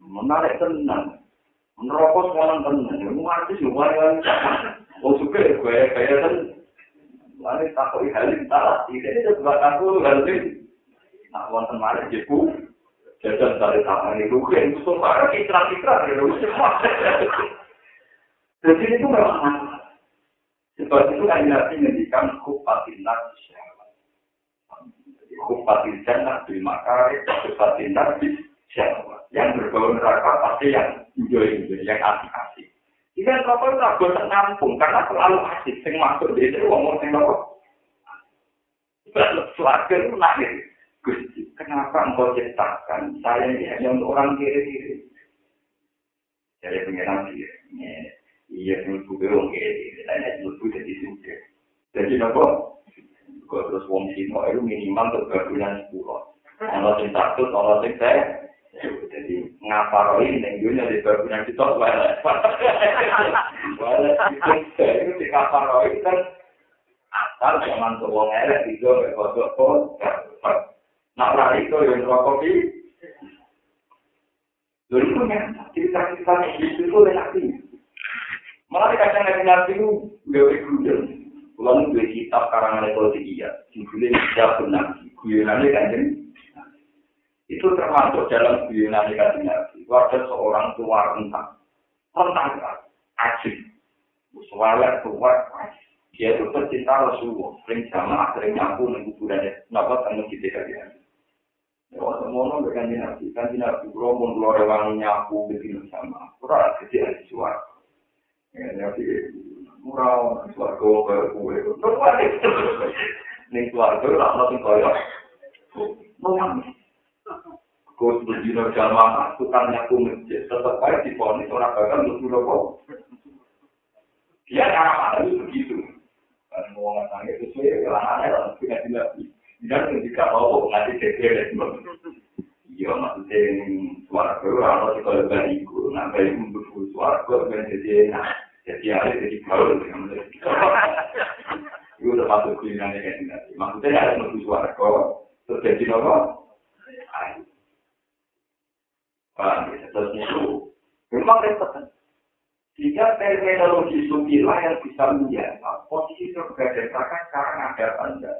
Menarik tenang. Merokok sekarang tenang. Mau artis juga yang Oh suka ya, gue kayak Mane takoi halim salah, ini itu buat aku halim. Nah, wonten mari jiku, jajan dari tangan itu, kan itu marah kitra-kitra, gitu. Jadi itu memang Sebab itu kan Nabi mendikan kupatin nafsi Jadi kupatin jannah di makari, kupatin nafsi Yang berbau neraka pasti yang enjoy-enjoy, yang asik-asik. Jika rokok itu agak ternampung, karena terlalu asik, yang masuk di itu, ngomong yang rokok. Suarga itu lahir. Gusti, kenapa engkau ciptakan saya ini hanya untuk orang kiri-kiri? Jadi pengiran dia, iya, menurutku orang kiri-kiri, menurutku jadi suka. Jadi nopo, kok terus wong sino itu minimal untuk berbulan sepuluh. Kalau yang takut, kalau yang saya, jadi ngapa roh ini yang dunia di berguna kita wala wala itu di ngapa roh kan asal zaman wong elek itu kodok kok nak lari itu yang rokok di dulu itu ya cerita-cerita itu itu lelaki malah kadang kadang nanti itu gawe gudel Pulang dua kitab karangan itu iya, judulnya tidak benar, guyonannya kan itu termasuk dalam guyonan kanjeng Nabi. Ada seorang tua rentang, rentang ajib, suara tua, dia itu pecinta Rasulullah, sering jamaah, sering nyapu kuburannya, kenapa tanggung kita kajian. Ya, semua orang berkanji nabi, kanji nabi, kalau pun keluar rewangi nyapu, begitu sama, kurang kecil di suara. Ya, nabi, murah, suara kau ke kue, ini keluarga, lah, langsung kaya, menangis. Kau berdino jamaah, tukang nyaku masjid, tetap baik di orang bakal untuk rokok. Dia cara mana itu begitu. Kan mau ngasangnya sesuai langsung ngasih lagi. Dan ketika rokok, ngasih cekir. Iya, maksudnya suara gue, kalau kita lebih bariku, nah bariku untuk suara gue, ben jadi enak. Jadi hari jadi gaul dengan. Itu udah masuk kulinernya kayak gini. Maksudnya ada untuk suara gue, terus jadi rokok. Paham ya? Terus itu memang repot? Jika terminologi sukilah yang bisa menjawab posisi dan neraka sekarang ada enggak?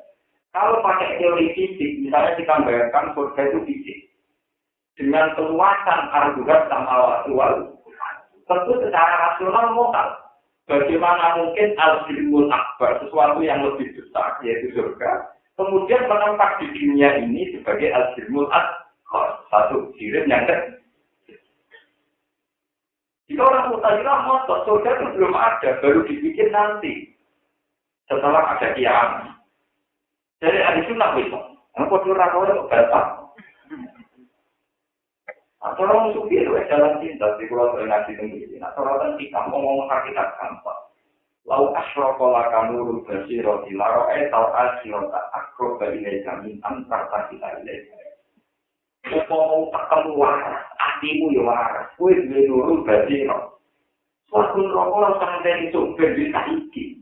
Kalau pakai teori fisik, misalnya kita bayangkan surga itu fisik. Dengan keluasan argumen sama awal tentu secara rasional moral. Bagaimana mungkin al-ilmul akbar, sesuatu yang lebih besar, yaitu surga, kemudian menempat di dunia ini sebagai al-ilmul akbar. Satu sirim yang kedua. Jika orang mutazilah motor, surga itu belum ada, baru dibikin nanti. Setelah ada kiamat. Jadi ada sunnah itu. Apa tuh rakyat itu batal? Atau orang sufi itu jalan cinta, di pulau ngaji tinggi. Nah, orang kita ngomong hakikat gampang. Lau asyroko laka nurul basiroti laro etal asyrota akro ilai kami antar kita ilai Apa mau ketemu waras, hatimu ya waras, kue duwe nurul basirot. Suatu rokok langsung dari sumber di saiki.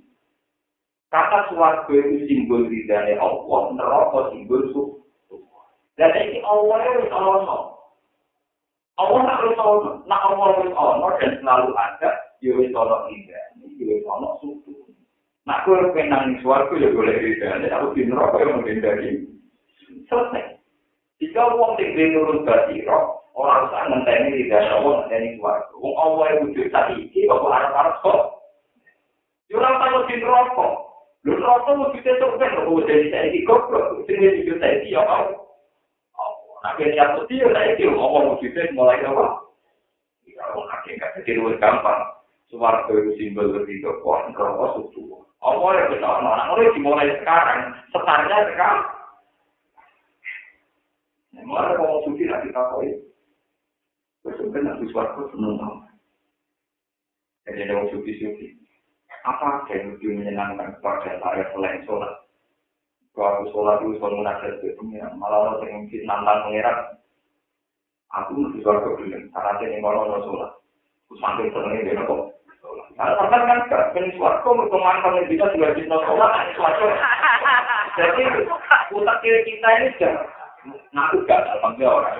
Kata suatu itu simbol ridhanya Allah, neraka simbol suku. Dan ini Allah itu Allah. Allah tak ono, nak Allah harus ono dan selalu ada, ya ono indah, ya ono suku. Nak kowe penang suaraku ya boleh indah, aku di neraka yang menghindari. Selesai. Jika wong sing nurut basiro, orang usah ngenteni di dalam Allah ngenteni. Wong Allah yang wujud tadi, iki kok harap-harap kok. Ora tau di neraka. Lu neraka wujudnya surga, kok wujudnya saya iki goblok, sing wujud saya iki ya kau. Nah, yang putih, saya kira ngomong wujudnya mulai apa? Kalau hakikat jadi lebih gampang. Suwargo itu simbol lebih ke pohon rokok susu. Apa yang benar? Nah, mulai dimulai sekarang. Setarnya sekarang. Mulai ngomong suci lagi tak koi. Besoknya nanti suwargo seneng Jadi ada suci-suci. Apa yang lebih menyenangkan kepada saya selain sholat? Kalau aku sholat itu sholat munajat itu pengiran. Malah orang yang mungkin nantang pengiran. Aku mesti suara kebilang. Karena saya ingin ngomong sholat. Aku sampai senengnya dia nopo. Nah, sampai kan gak. Kan suara kok berteman sama kita juga cinta sholat. Suara Jadi, utak kiri kita ini sudah ngaku gak dia orang.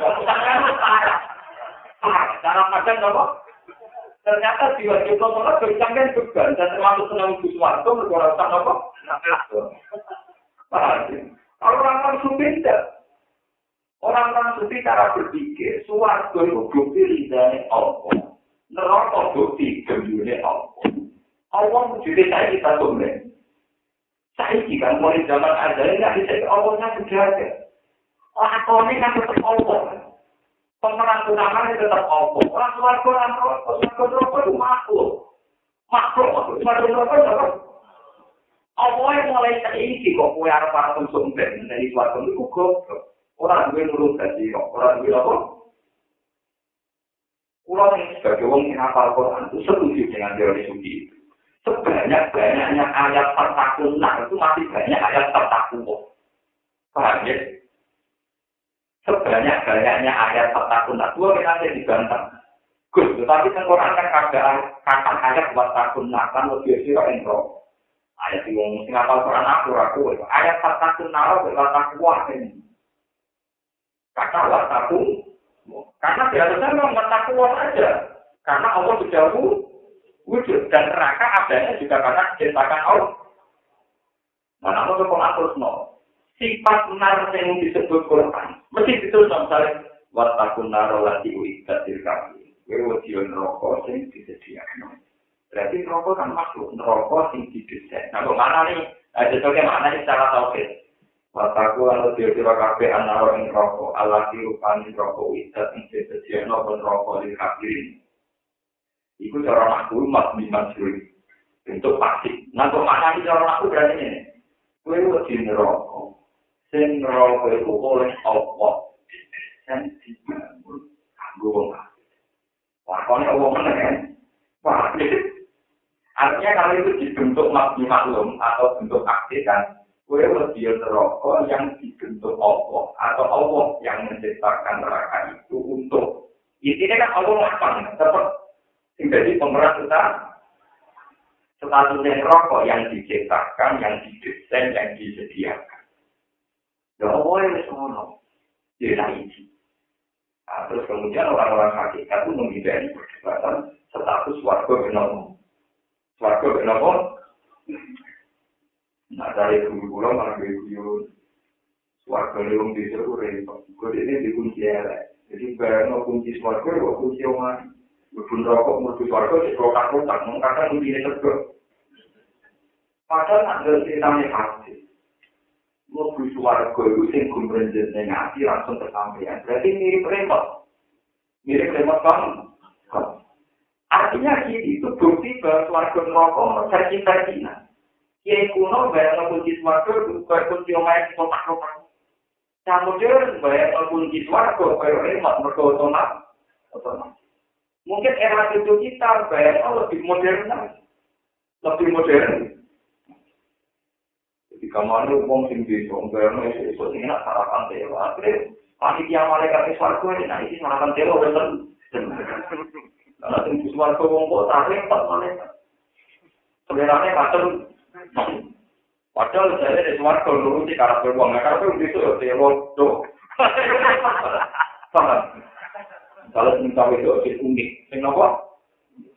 Cara macam nopo. Ternyata diwajibkan sholat bercanggan juga. Dan termasuk senang suara kok berkorban nopo. Orang-orang sufi tidak. Orang-orang sufi cara berpikir, suarga itu bukti ridhanya Allah. Neraka bukti gembunya Allah. Allah wujudnya saya kita sumbang. Saya kan mulai zaman ada ini nggak bisa Allahnya ada. Lakonnya kan tetap Allah. Pemeran utamanya tetap Allah. Orang suarga orang neraka, suarga itu makhluk. Makhluk, suarga neraka itu Apa yang mulai terisi kok kue arep arep untuk mbek dari suatu itu goblok. Orang duwe nurut dadi orang duwe apa? Pulau yang sebagai wong yang hafal Quran itu setuju dengan teori suci itu. Sebanyak-banyaknya ayat tertakunan itu masih banyak ayat tertakunan. Paham ya? Sebanyak-banyaknya ayat tertakunan. Dua kita dibantah. Gus, tetapi Quran kan ada kata ayat buat takun kan lebih sirah yang ayat yang ngomong sing apal Quran aku aku. Ayat kata naro kata kuat ini. Kata wataku karena biasanya memang kata kuat aja. Karena Allah sudah wujud. Dan neraka adanya juga karena diciptakan Allah. Mana mau kau terus no sifat nar yang disebut Quran mesti ditulis misalnya wataku naro lagi uikat dirkami Wewe rokok sing disediakan. Berarti rokok kan masuk rokok sing didesain. Nah, mana nih? Ada tuh mana nih secara tauhid? Mataku lalu dia kira kafe anaro ing rokok, ala rupani rokok widat ing sesediano pun rokok di kafirin. Iku cara aku mat biman suri. Bentuk pasti. Nah, kok mana cara aku berarti ini? Kue wedi rokok. Sing rokok itu oleh Allah. Dan dibangun. Kanggo wong ini Allah mana kan? Artinya kalau itu dibentuk maklum atau bentuk aktif kan, kue lebih rokok yang dibentuk Allah atau Allah yang menciptakan neraka itu untuk ini kan Allah lapang tetap menjadi pemeran kita statusnya rokok yang diciptakan, yang didesain, yang disediakan. Ya Allah yang semua dia ini. Nah, terus kemudian orang-orang hakikat itu menghindari perdebatan status warga benar Warga kenapa? Nah dari dulu pulang malah guyon. Warga leung di seru repot. Gue ini dikunci elek. Jadi bayang kunci warga, gue kunci oman. Bubun rokok, mutu warga, si rotak-rotak. Mengkata kunci ini tegak. Padahal ada ceritanya pasti. Mobil suarga itu sing gumrenjet ngati langsung tersampaian. Berarti mirip remote. Mirip remote kamu. ngaji itu bukti bahwa suarga neraka versi versinya. Kiai kuno bayang kunci suarga kayak kunci omae di kotak-kotak. Nah modern bayang kunci suarga kayak remote mereka otomatis. Otomatis. Mungkin era itu kita bayang lebih modern lebih modern. Kemana uang sing bisa, bayang itu itu ini nak sarapan dewa. Akhirnya panitia malaikat suarga ini, nah ini sarapan dewa betul. Karena sing suarga wong kok tak repot malaikat. Sebenarnya kacau Padahal saya di suarga nuruti karakter uang, karakter itu ya bodoh. Paham? Kalau sing tahu itu sing unik, sing apa?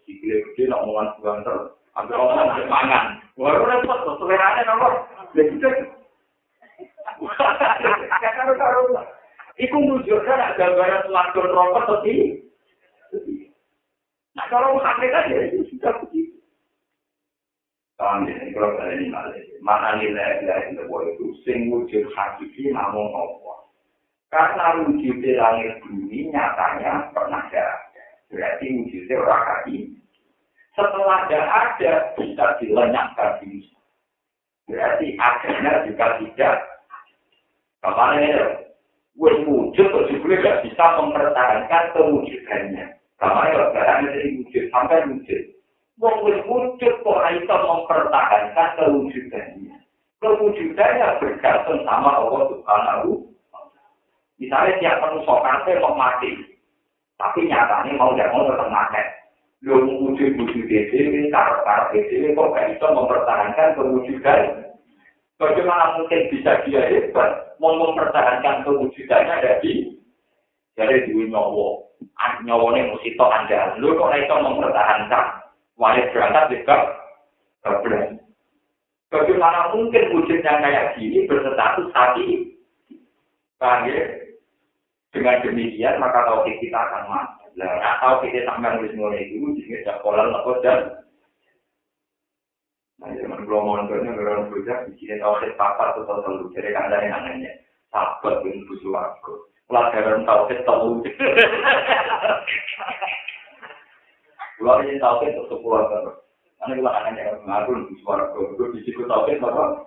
Sikile gede nak omongan banter, ambil omongan sing mangan. Wah, ora repot to, selerane gitu. Karo-karo. Iku nunjukkan nak gambaran suarga neraka tadi. Nah, kalau hakikat ya sudah begitu. Paham ya, kalau kalian ini malah. Mana nilai nilai itu, sing wujud hakiki namun apa? Karena wujudnya langit bumi nyatanya pernah ada. Berarti wujudnya orang kaki. Setelah ada ada, bisa dilenyapkan di Berarti akhirnya juga tidak. Kemana ya? Wes wujud kok juga tidak bisa mempertahankan kewujudannya. Kemana ya? Barangnya dari wujud sampai wujud. Wong wes wujud kok bisa mempertahankan kewujudannya. Kewujudannya bergantung sama Allah Subhanahu Misalnya tiap manusia kafir mau mati, tapi nyatanya mau tidak mau tetap mati. Lu wujud-wujud DCW, karep-karep DCW, kok gak bisa mempertahankan kewujudan? Bagaimana mungkin bisa dia hebat, mau mempertahankan kewujudannya dari dari duit nyawa. Nyawane mesti tok anda. Lu kok bisa mempertahankan? Wajib berangkat juga berani. Bagaimana mungkin wujudnya kayak gini berstatus hati? Paham? Dengan demikian maka tauhid kita akan mati. Nah, tahu kita sampai nulis mulai itu jadi tidak pola lepas dan Nah, zaman belum mondornya orang bujak di sini tauhid papa atau telu. Jadi kan ada yang namanya sahabat bin Buswargo. Pelajaran tauhid telu. Kalau ini tauhid untuk sepuluh terus. Karena kalau anak yang mengaku Buswargo itu di sini tauhid apa?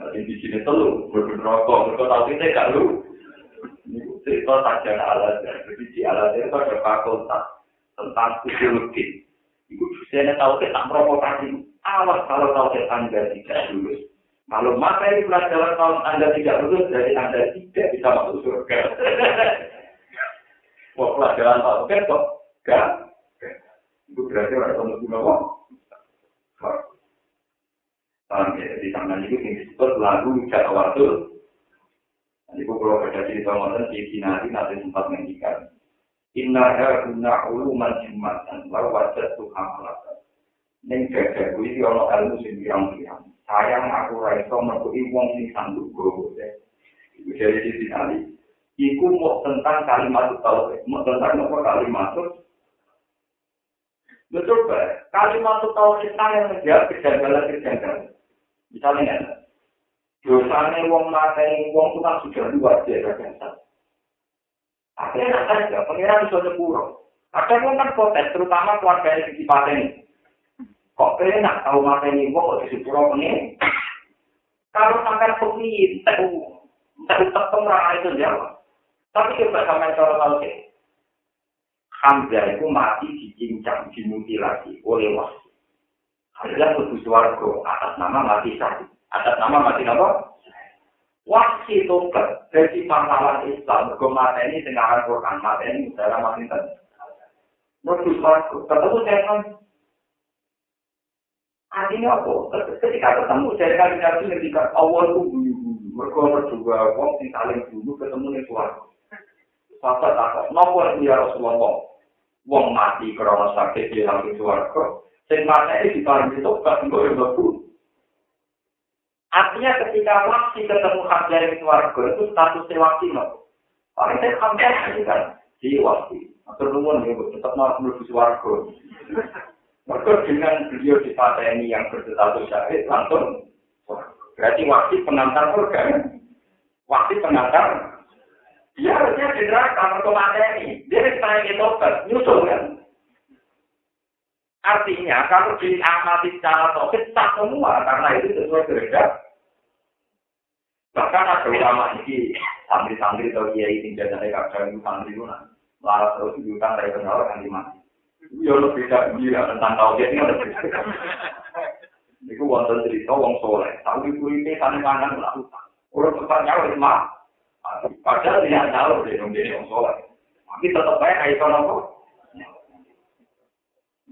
Nah, di sini telu, berbenrokok, berkot tauhidnya gak lu. Cerita saja alat jadi di alat itu ada fakultas tentang ideologi. Ibu saya tahu kita provokasi. Awas kalau tahu anda tidak lulus. Kalau materi pelajaran tahun anda tidak lulus, dari anda tidak bisa masuk surga. Wah pelajaran tahu kok gak? Itu berarti ada kamu guna kok. Paham ya? Di sana itu disebut lagu Jatwatul Ibu kalau ada cerita ngoten di Sinari nanti sempat menghentikan. Inna guna uluman jumatan, lalu wajah tuh hamalatan. Neng gagaku ini ono ilmu sing pirang-pirang. Sayang aku raiso merkui wong sing sanduk gowo. Ibu jadi di Sinari. Iku mau tentang kalimat tauhid, mau tentang apa kalimat Betul, Pak. Kalimat tauhid yang menjawab kejanggalan-kejanggalan. Misalnya, dosane wong mateni wong itu kan sudah luar biasa biasa. Akhirnya nak saja, pengiran bisa sepuro. Kadang wong kan protes, terutama keluarga yang di pateni. Kok enak tahu mateni wong kok di sepuro pengiran? Kalau sampai pengiran, tahu, tahu tetap itu jawab. Tapi coba sampai cara tahu sih. Hamzah itu mati dicincang, dimutilasi oleh wasi. Hamzah itu suarga atas nama mati sakit. Atas nama mati apa? Wasi tobat dari pahlawan Islam kematian ini dengan Quran mati ini dalam mati tadi. Menurut suaraku, ketemu saya kan Artinya apa? Ketika ketemu dari kali kali ketika awal itu bunyi-bunyi, mereka berdua, wong sing saling dulu ketemu nih suara. Sahabat takut, nopo ya Rasulullah, wong mati karena sakit di dalam suara. Sing mati ini diparingi tobat, yang bagus. Artinya ketika waksi ketemu hak dari keluarga itu status waksi no. Paling saya hampir kan di waksi. Atau nuwun ya, tetap mau menuju suarga. Mereka dengan beliau di ini yang berstatus syahid langsung berarti waksi pengantar surga. Waksi pengantar dia harusnya di neraka mereka ini. Dia saya itu nyusul kan. Artinya kalau diamati secara topik tak semua karena itu sesuai kehendak. Bahkan ada ulama ini santri-santri atau kiai ini biasanya kadang santri itu malah terus diutang dari kenal kan di mati. Ya lebih tidak gila tentang tauhid ini lebih. Iku wonten cerita wong soleh, tapi kulite sana mangan ora utang. Ora tempat nyawa di mah. Padahal dia tahu dia dia wong soleh. Tapi tetap baik kayak nopo.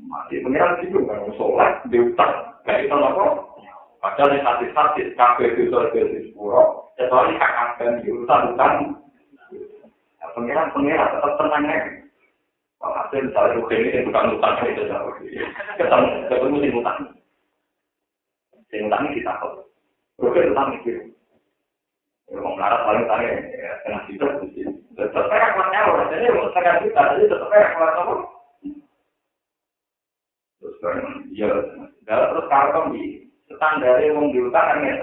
Mati pengiran itu kan sholat diutang kayak itu nopo. Padahal yang hati hati kafe itu sudah jadi sepuluh. Kecuali kakak dan diurusan utang. Pengiran pengiran tetap tenang ya. Kalau hasil misalnya rugi ini bukan utang itu jauh. Ketemu ketemu di utang. Di utang ini kita kok. Rugi utang mikir. Kalau melarat paling tanya, kena situ, tetap kayak kuatnya, jadi mau sekarang kita, jadi tetap kayak kuatnya, terus ya dalam terus karton di standar yang diutang kan ya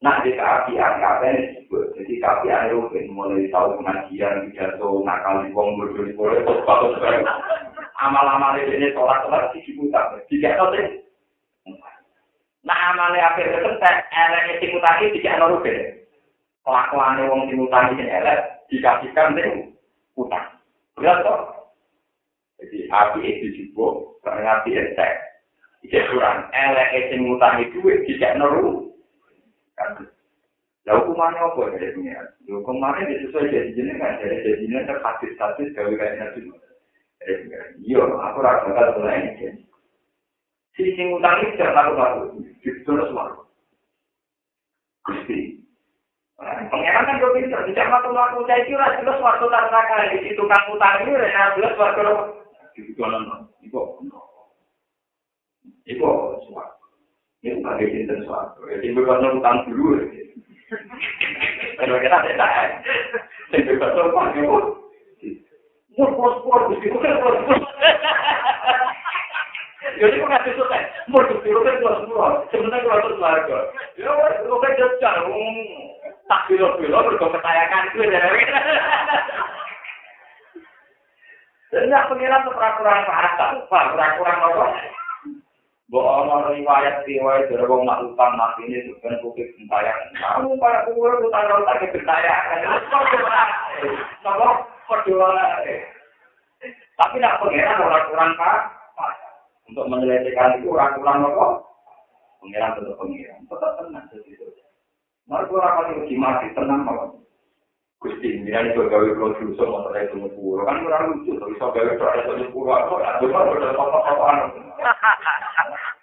nah di keapian kapan disebut. Jadi keapian itu mulai tahu pengajian pidato nakal di bodoh di boleh terus amal-amal ini sholat sholat di diutang tidak tahu sih nah amalnya akhir itu teh elek itu utang tidak nol kelakuan wong dimutang ini elek dikasihkan sih utang lihat toh Jadi api itu juga api entek. Iki kurang elek sing ngutangi duit tidak neru. Lah hukumannya apa dari pengiran? Hukumannya sesuai jadi jenis kan, jadi jadi jenis terkasih status gawe kayak nanti. Iya, aku rasa bakal mulai ini. Si sing ngutangi tidak laku laku, terus laku. Gusti, Pengiran kan jauh pintar, tidak laku-laku, saya kira jelas waktu tak nakal, di situ kan utang ini, jelas waktu dikonon iku iku suat ini bukan di sini suatu jadi bukan utang dulu kalau kita tidak jadi bukan utang dulu mur pos pos begitu kan pos pos jadi kok ngasih suka mur begitu kan pos pos sebenarnya kalau terus warga ya itu kan jajan tak bilo-bilo berkompetayakan itu tidak pengiran itu peraturan bahasa, peraturan apa? Bahwa orang riwayat riwayat dari wong nak utang mati ini bukan bukit bentayan. Kamu para kubur utang kalau tak bentayan, nopo perjuangan. Tapi tidak pengiran peraturan pak, untuk menyelesaikan itu peraturan apa? Pengiran tetap pengiran, tetap tenang segitu. Mereka orang yang mati tenang apa? Gusti, ini itu gawe produser motor itu sepuluh, kan kurang lucu, tapi so gawe produser sepuluh, aku ada udah apa-apa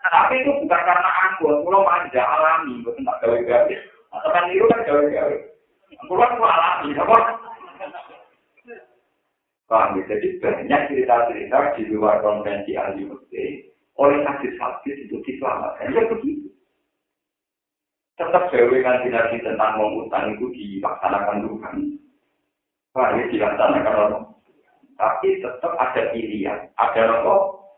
Tapi itu bukan karena aku, aku lo manja alami, bukan tak gawe gawe. Atau kan itu kan gawe gawe. Aku kan alami, apa? Paham? Jadi banyak cerita-cerita di luar konvensi ahli mesti oleh hadis-hadis itu diselamatkan. Ya begitu. Tetap dewe kan dinasti tentang mengutang itu dilaksanakan dulu kan. Wah, ini dilaksanakan orang. Tapi tetap ada pilihan. Ada apa?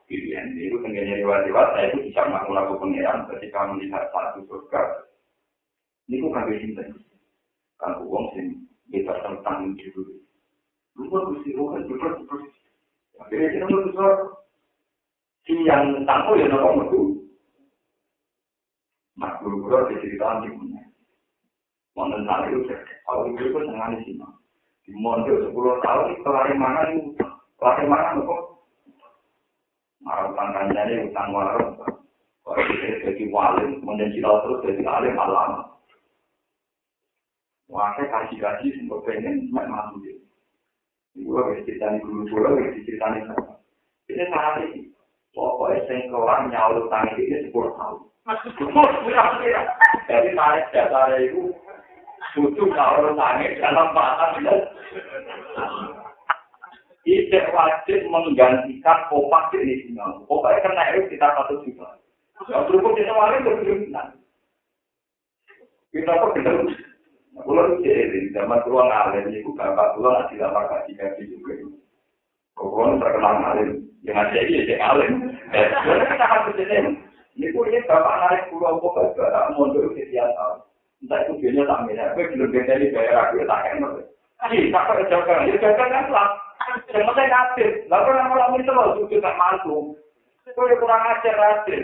Pilihan. Itu tengganya riwayat-riwayat, saya itu bisa melakukan pengiran ketika melihat satu surga. Ini kok kagak cinta. Kan uang sini, kita tentang itu. Lupa gusti rohan, lupa terus. Akhirnya kita besar. Si yang tahu ya nopo itu. Nah, guru-guru di cerita di punya. Wonten saat itu, kalau itu itu senang di sini. Di mondok sepuluh tahun, itu lari mana itu? Lari mana itu? Marah utang kanjanya, utang warung. Kalau itu jadi wali, kemudian cita terus jadi alim alam. Saya kasih-kasih, sempat pengen, mak masuk dia. Ibu harus cerita di guru-guru, harus cerita di sana. Ini saat ini. Pokoknya saya keluar nyawa utang ini sepuluh tahun. Jadi tarik dasar itu butuh kalau tangi dalam bahasa tidak wajib menggantikan kopak jenis ini. Kopaknya kena itu kita satu juta. Yang di semua itu berjuta. Kita kok tidak Pulau jadi zaman pulau ngalir itu bapak nggak tidak pakai kaji kaji juga. Pulau terkenal ngalir, yang ada ini ngalir. Jadi kita harus jadi Ini ini bapak narik pulau pokok ke tak mundur ke sekian tahun. Entah itu biasanya tak mina, gue belum bisa di bayar aku tak enak. Ih, tak kau jaga, ya jaga kan lah. Jangan saya kasih, lalu nama lama itu loh, sudah tak mampu. Kau kurang ajar Raden.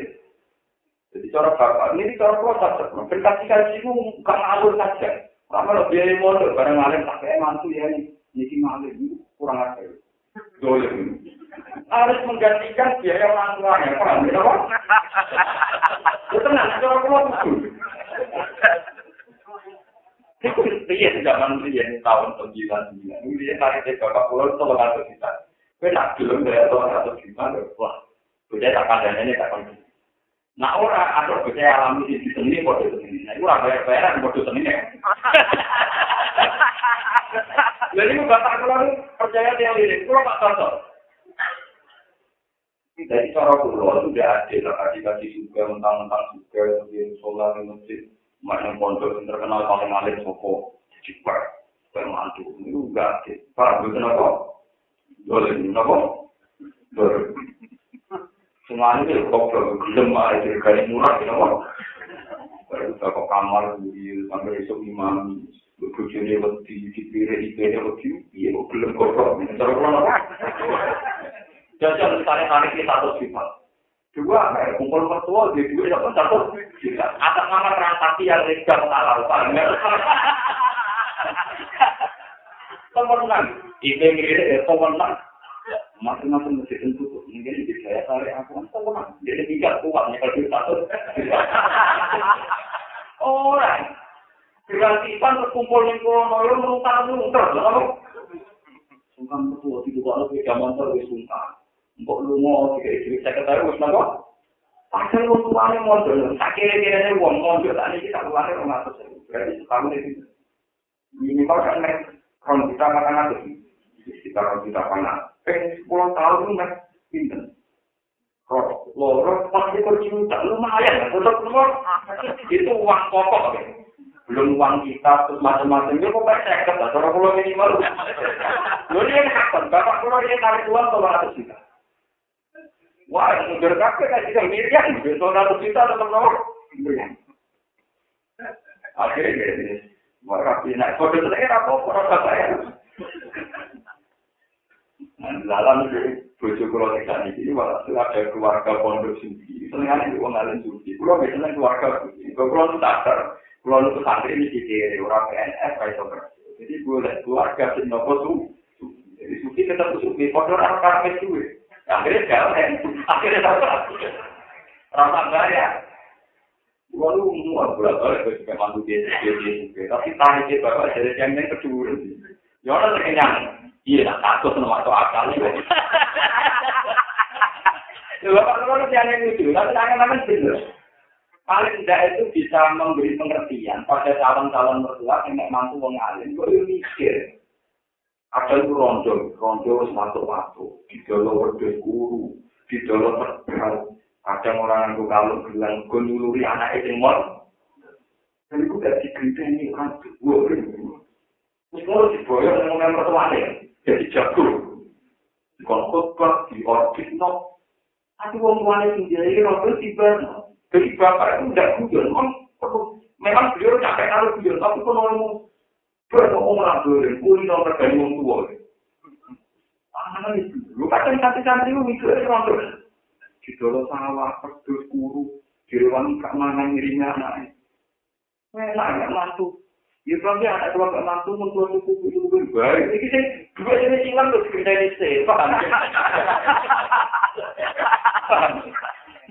Jadi cara bapak, ini cara proses. Berkasih kasih itu bukan alur saja. Kamu lebih biaya modal, bareng ngalim pakai mantu ya nih. Niki ngalim kurang ajar. Dolim. Harus menggantikan biaya [laughs] orang tuanya, paham ya? Itu tenang, cara proses. Itu dia zaman dia tahun sembilan sembilan. Dia tarik dari bapak pulau itu lebih satu juta. Kau nak belum dari tahun satu juta, wah, sudah tak ada ini tak kondisi. Nah orang ada bisa alami di sini bodoh seni. Nah itu orang bayar bayaran bodoh seni ya. [laughs] Jadi itu bapak kalau percaya dia lirik, kalau pak tahu. Jadi cara pulau itu tidak adil, tadi kasih juga mentang-mentang juga di sholat di masjid, macam pondok yang terkenal paling alim sopo, cepat, bermantu, itu enggak adil. Pak, itu kenapa? Boleh, kenapa? Boleh. semuanya itu kok gelem aja dari kali murah ya kok baru ke kamar di sampai esok imam bujune wedi dipire iki wedi. Iya kok gelem kok kok cara kono jajan misalnya hari kita satu sifat dua kumpul mertua di dua dapat satu atas nama transaksi yang legal halal pemenang ini mirip pemenang masing-masing mesti tentu mungkin di saya tarik aku kan tenang jadi tiga kuatnya kalau kita satu. Orang. Berarti yang kurang mau menungkar menungkar lalu sungkan betul di luar itu zaman terus sungkan mbok lu mau tiga istri saya ketahui wis napa Pasal wong tuane mondol, tak kira-kira wong mondol tadi kita keluar orang atas berarti setahun itu. Minimal kan kalau kita makan atas, sekitar kita panas. pengen sepuluh tahun kan pinter. Kalau loro pasti berjuta lumayan, untuk nomor itu uang pokok, belum uang kita terus macam-macam. Itu kok saya kata kalau pulau minimal. Lu ini kapan bapak pulau ini tarik uang kalau ratus juta wah itu berkata kan tidak miliar itu ratus juta tetap nomor akhirnya ini Wah, nak kode saya apa? Orang saya. Dalam bojo kula tekan iki malah ada keluarga pondok sendiri. Senengane wong ngalen suci. Kula biasanya keluarga. Kula nu sadar, kula nu santri ini dikira orang PNS iso Jadi boleh keluarga sing nopo su. Jadi suci tetap suci. Padha ora karep suwe. Akhirnya jalan, akhirnya dapat. Rasa ya. Kula nu muat bolak balik ke mantu dia dia dia. Tapi tarik dia bapak dari yang kedua. Ya ora kenyang. Iya, tak takut sama masuk akal nih. Bapak kalau yang lucu, tapi tangan-tangan bener. Paling tidak itu bisa memberi pengertian pada calon-calon mertua yang mampu mengalir. Gue mikir, ada itu rondo, rondo satu-satu, di dalam wedus guru, di dalam terbang. Ada orang yang kalau bilang, gue nyuluri anak itu mau. Dan itu gak digenteni orang tua. Semua diboyong dengan mertuanya. jadi jago. Kon khotbah di orbit no. Tapi tuane sing jadi rodo tiba. Jadi bapak itu tidak guyon. Memang beliau capek kalau guyon, tapi kon ngomong Berapa orang boleh kuli nomor dari wong tua. Ah, itu. Lu kadang santri-santri itu itu rodo. Di dolo sawah, pedus, kuru, di ruang keamanan ngirinya anaknya. Enak ya mantu. Ya sampai anak keluarga mantu mentua suku suku suku baik. Ini sih dua jenis hilang terus kita ini sih?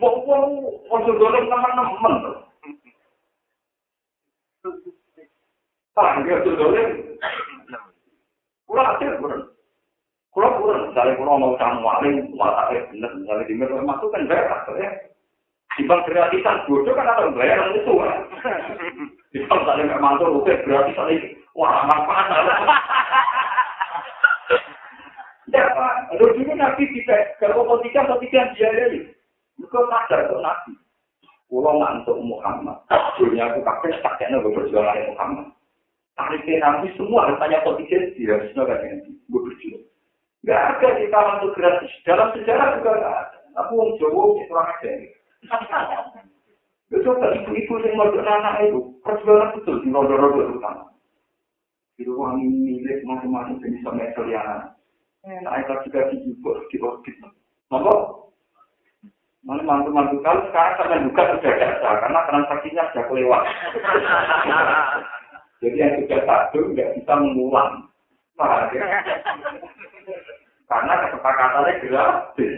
Mau mau mau dorong teman-teman. Paham ya dorong? Kurang. Misalnya kurang mau kamu alim, malah benar. Misalnya di media masuk kan berat ya. Timbang gratisan bodoh kan [laughs] ada bayaran itu. Bisa misalnya nggak mantul, oke berarti tadi wah manfaat lah. Ya Pak, lalu dulu Nabi tidak, kalau ketika ketika dia ini, itu sadar kok Nabi. Pulau ngantuk Muhammad, dunia aku kakek kakeknya berjualan Muhammad. Tariknya Nabi semua harus tanya posisi dia harus nggak ganti, gue berjuang. Gak ada di kalangan itu gratis. Dalam sejarah juga gak ada. Aku orang Jawa, orang aja. [laughs] Coba ibu-ibu yang mau anak itu, perjuangan betul di rodo-rodo utama. Itu uang milik masing-masing jenis sama ekstelianan. Nah, itu juga di ibu, di orbit. Maka, Mana mantu-mantu kalau sekarang sampai buka sudah biasa karena transaksinya sudah kelewat. [laughs] Jadi yang sudah satu nggak bisa mengulang. Paham ya? [laughs] Karena kesepakatannya gratis.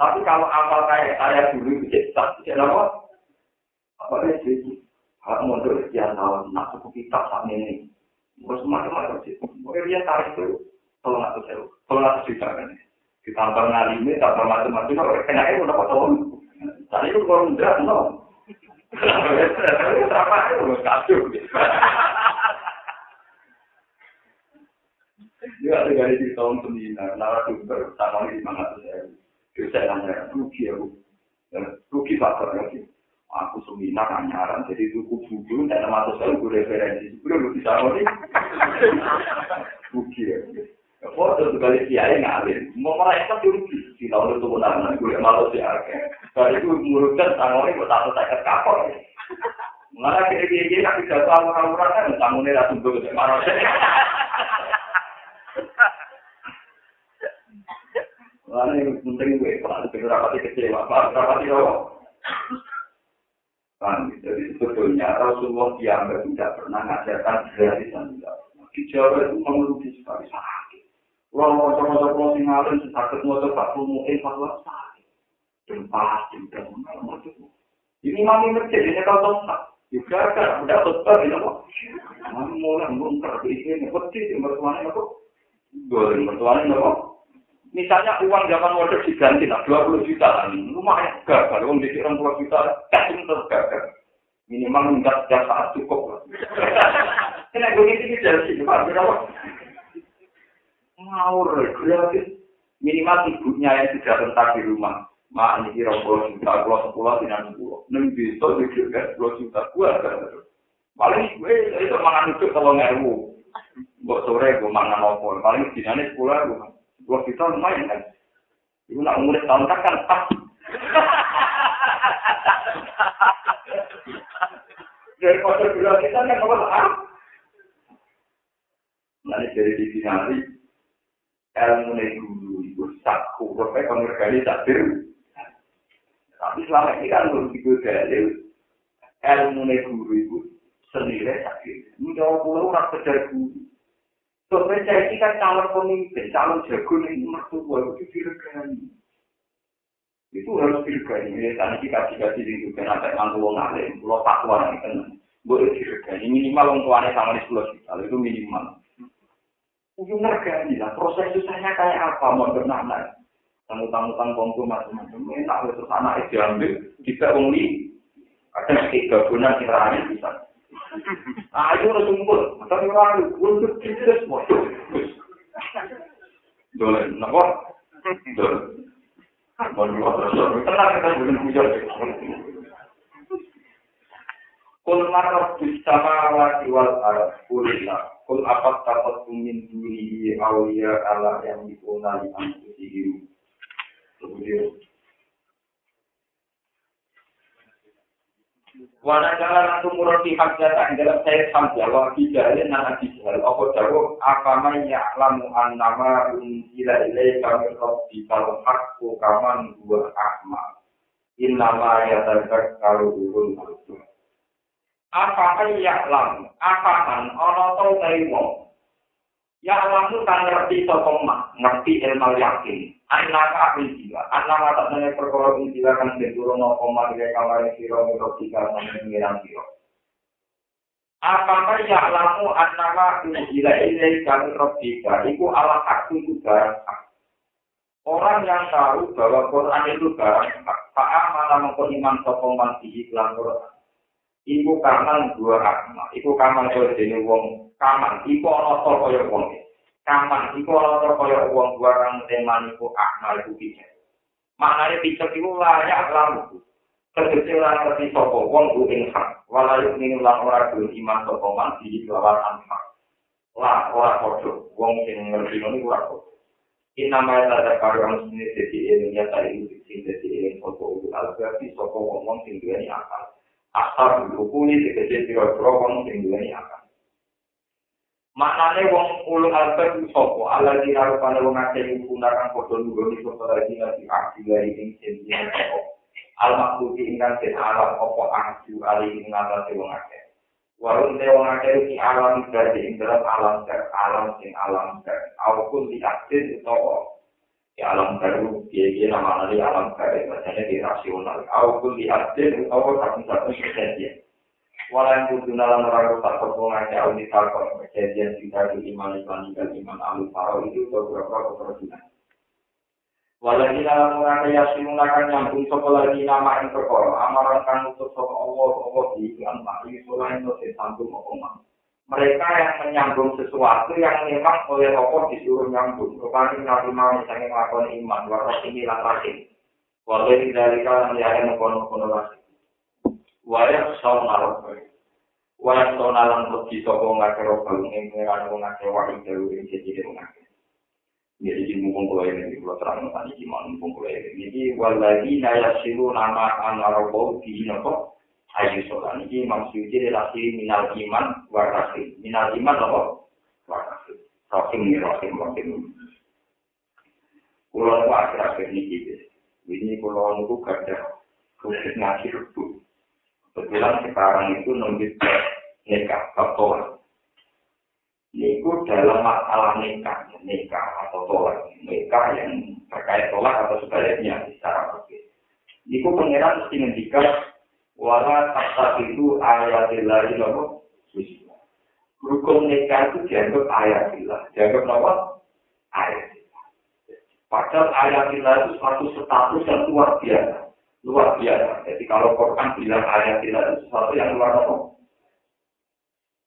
Tapi kalau awal kayak saya dulu bisa tidak apa? Apa sih? Kalau mundur sekian tahun, nak suku kita saat ini. Terus macam-macam sih. Mungkin dia tarik itu, tolong aku sewa, tolong aku juta kan. ditambah ngalimi, tambah macam-macam, kalau kena itu dapat tahun. Tadi itu kalau enggak, no. Apa itu harus kacau. Dia ada dari di tahun sembilan, nara dokter, sama mana tuh saya. Terus saya nanya, rugi ya, rugi faktor lagi. Aku seminar anyaran, jadi tuku buku, dan nama saya gue referensi. Udah bisa ngomong, rugi ya. Foto sekali kiai ngalir, mau mereka rugi. Si lalu itu pun anak gue malu si akeh. Kali itu murutkan tanggung buat satu saya kapal. Malah kira kira kira tapi jatuh orang orang kan tanggungnya langsung gue ke marah. Lalu yang penting gue kalau ada rapati kecewa, apa rapati lo. Jadi sebetulnya Rasulullah dianggap tidak pernah ngajarkan gratisan tidak. Jawa itu mengeluhi sekali. Kalau mau coba-coba kalau tinggalin, sakit mau coba pasti Ini mami masjid, ini kalau tosak. Juga kan, udah tosak, ini kok. Mami mulai ngungkar, ini peti, mertuanya itu. Boleh, mertuanya itu. Misalnya uang zaman modern diganti lah, 20 juta lah. Lumayan gagal, uang di 20 juta, kasih terus gagal. Minimal minta setiap saat cukup lah. [laughs] Ini gue ini dari sini, Pak. Berapa? Ngawur gratis minimal ibunya yang tidak rentak di rumah. Mak ini kira puluh juta puluh sepuluh tidak sepuluh. Enam juta juga kan puluh juta gua kan paling gue itu mangan itu kalau ngeru buat sore gue mangan apa? Paling dinanya sepuluh gue dua juta lumayan kan? Ibu nak umur tahun kan kan pas. Dari kota kita kan apa Nanti dari di finali, ilmu dulu itu sakku, sampai pengergali takdir. Tapi selama ini kan belum itu dalil ilmu guru itu senilai takdir. Ini jawab pulau orang kejar guru. Sampai saya ini kan calon pemimpin, calon jago ini mertua itu diregani. Itu harus diregani. Ini tadi kita dikasih itu kan yang ngomong ngalim, pulau ini kan boleh diregani. Minimal orang tuanya sama di kita, itu minimal. Itu ngergani lah, proses susahnya kayak apa, mau bernama. Tamu-tamu kongko macam-macam, enak, terus anak itu diambil, kita ungli, ada tiga guna kiranya bisa. Ah, itu harus kumpul, tapi orang untuk kita semua. Boleh, kenapa? Boleh. Tenang kita bisa mawati wal arab kulillah. Kul apa dapat kumin duni awliya ala yang dikuna di anfusihim. Kemudian. Wana jalan aku murah di hak jatah dalam saya sampai wa tidak ada nana dijal. Apa jauh apa mai ya lamu an nama unsila ilai kami di kalau hakku kaman dua ahma. In nama ya terkait kalau urun apa ya lam apa kan ono to wong ya lam itu kan ngerti sapa mak ngerti ilmu yakin. Anak apa jiwa anak mata nang perkara iki jiwa kan dituruh no koma dia kamar siro miro tiga ngiram siro apa ya lamu anak jiwa ini kami robika iku ala aku itu barang Orang yang tahu bahwa Quran itu barang hak, tak malah mengkoniman sokongan di iklan Quran. Iku kaman dua rahmat. Iku kaman kaya dene wong. Kaman iku ana to kaya wong? Kaman iku ana to kaya wong? Dua kang teman iku akmal iku piye maknane piye iku layak lamu tegese ora ngerti sapa wong ku ing hak. Wala yuk ning lan ora kudu iman sapa man iki lawan anfa la ora podo wong sing ngerti ngono ora podo Ina mai tada karang sini sesi ini ya sing sesi ini foto itu alberti soko ngomong sing duweni akal. Asal berhubungi sekecil kira-kira wong sing duweni akal. Maknane wong ulul albab ku sapa? Allah di rupane wong akeh iku gunakan padha nunggu di dari ing jenenge sapa. Al makbuti ingkang den alam apa aju ali ing ngatasi wong akeh. Warung te wong akeh iki alam berarti ing dalam alam ter alam sing alam ter. Aupun di utawa ya alam baru dia dia nama dari alam baru maksudnya di rasional aupun di aktif utawa satu-satu kejadian. Walau yang kudu nalan orang tak pertolongan ke audit takut kejadian kita di iman iman dan iman alu paro itu beberapa keperluan. Walau kita orang kaya simunakan nyambung sekolah lagi nama yang amaran kan untuk soal Allah Allah di iklan ini selain itu sambung omongan. Mereka yang menyambung sesuatu yang memang oleh Allah disuruh nyambung. Rupanya nabi mau misalnya melakukan iman, warna ini langkah Walau tidak melihat mengkono-kono lagi. Waya saung arep. Waya saung alam wedi sapa ngake roba ing ngeran wong ngake wae dewe ing siji wong ngake. Jadi di mumpung kula ini kula terang tadi di mumpung kula ini. Jadi waladi naya silu nama anarobo di nopo ayu solan ini maksudnya relasi minal iman warasi minal iman apa? Warasi rohim nih rohim rohim kulo nu akhir ini ini kulo nu kerja khusus ngaji rubuh Kebetulan sekarang itu nulis nikah atau Niku dalam masalah nikah, nikah atau tolak, nikah yang terkait tolak atau sebaliknya secara berbeda. Niku pengiran mesti ngendikan wala takta itu ayatillahi nopo Hukum nikah itu dianggap ayatillah, dianggap nopo ayatillah. Padahal ayatillah itu suatu status yang luar biasa luar biasa. Jadi kalau Quran bilang ayat tidak itu sesuatu yang luar biasa.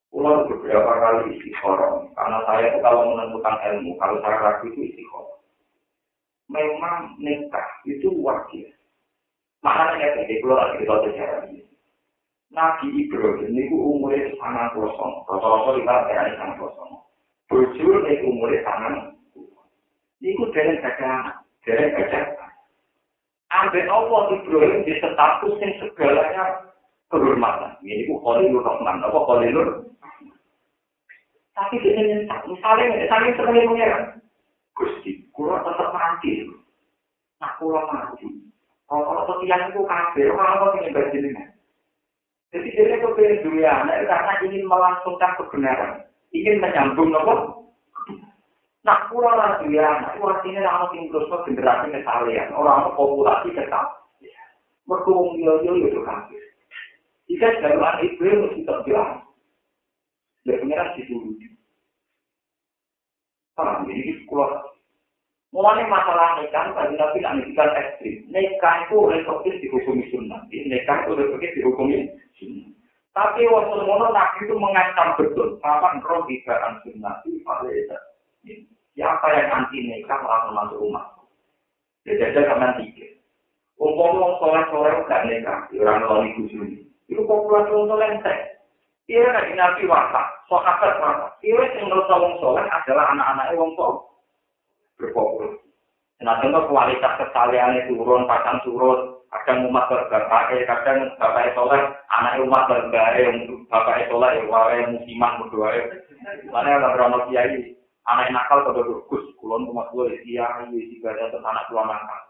Pulau beberapa kali istiqoroh, karena saya itu kalau menentukan ilmu, kalau saya ragu itu istiqoroh. Memang nikah itu luar Makanya jadi pulau lagi kita sejarah ini. Nabi Ibrahim ini umurnya sangat kosong. Rata-rata kita berani sangat kosong. Bujur ini umurnya sangat Ini dari gajah, dari gajah Ambil Allah Ibrahim di status yang segalanya kehormatan. Ini ku Khalilur Rahman, apa Khalilur? Tapi nyentak, misalnya, misalnya sering mengira, Gusti, kurang tetap mati. Nah, kurang mati. Kalau setiap itu kafir, orang-orang ingin berjenis. Jadi dia kepengen dunia, karena ingin melangsungkan kebenaran. Ingin menyambung apa? Nah, pulau lagi ya, nah, itu artinya nama tim terus generasi kesalian, orang populasi tetap. Yo yo itu kan. Jika jalan itu mesti terbilang. Dan pengiran dulu. Paham, jadi keluar. Mulai masalah nikah, tadi nabi nak nikah ekstrim. Nikah itu rekotis dihukumi sunnah. Nikah itu rekotis dihukumi sunnah. Tapi waktu mono nabi itu mengancam betul. Kapan roh ibaran sunnah itu pada Siapa yang anti nikah langsung masuk rumah? Jadi aja kalian pikir. Umpama wong soleh-soleh gak nikah, orang loli kusuni. Itu populasi soleh entek. Iya kan nabi watak, sahabat watak. Iya yang menurut wong soleh adalah anak-anaknya wong soleh. Berpopulasi. Nah, contoh kualitas kesaliannya turun, pasang turun, kadang umat berbapaknya, kadang bapaknya soleh, anak umat berbapaknya, bapaknya soleh, ya, musiman, berdoa. Mana yang berono kiai, anak nakal pada gus kulon rumah gue kiai ada terus anak tua nakal.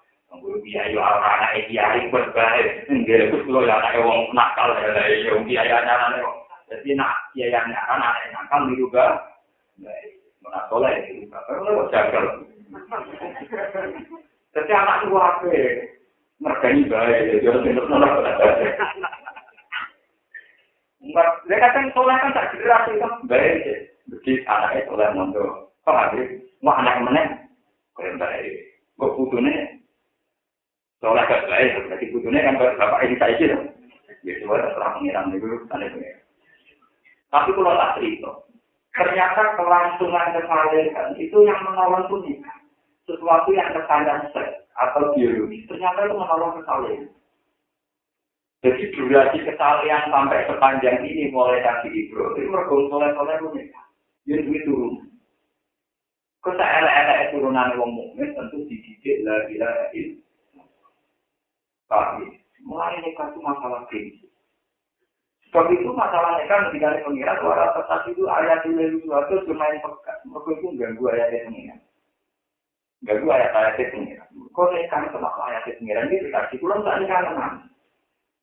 Gue kiai orang anak kiai berbahaya enggak gus kulo ya anak wong nakal ya yo kiai anak kok jadi nak kiai anak anak nakal juga. Mana soleh itu karena lo jagal jadi anak tua apa mergani baik jadi harus nolak Enggak, mereka kan soleh kan tak generasi kan baik, begitu anaknya soleh mondok. Paham ya? Wah anak mana? Kalian baik. Kok putune? Soalnya gak baik, berarti putune kan bapak ini saya sih. Ya, coba terserah pengiran dulu, tanda pengiran. Tapi kalau tak cerita, ternyata kelangsungan kesalahan itu yang menolong tuh sesuatu yang kesalahan seks atau biologis, ternyata itu menolong kesalahan. Jadi durasi kesalahan sampai sepanjang ini mulai dari Ibro, itu mergong soleh-soleh menikah. Ya itu turun. Kota elek-elek turunan wong mukmin tentu dididik la ilaha illallah. Tapi mulai ini kan masalah prinsip. Sebab itu masalahnya kan ketika pengira suara tetas itu ayat itu suatu bermain pekat. Mereka itu ganggu ayat pengira. Ganggu ayat-ayat pengira. Kau nekan termasuk ayat pengira ini dikasih pulang tak nekan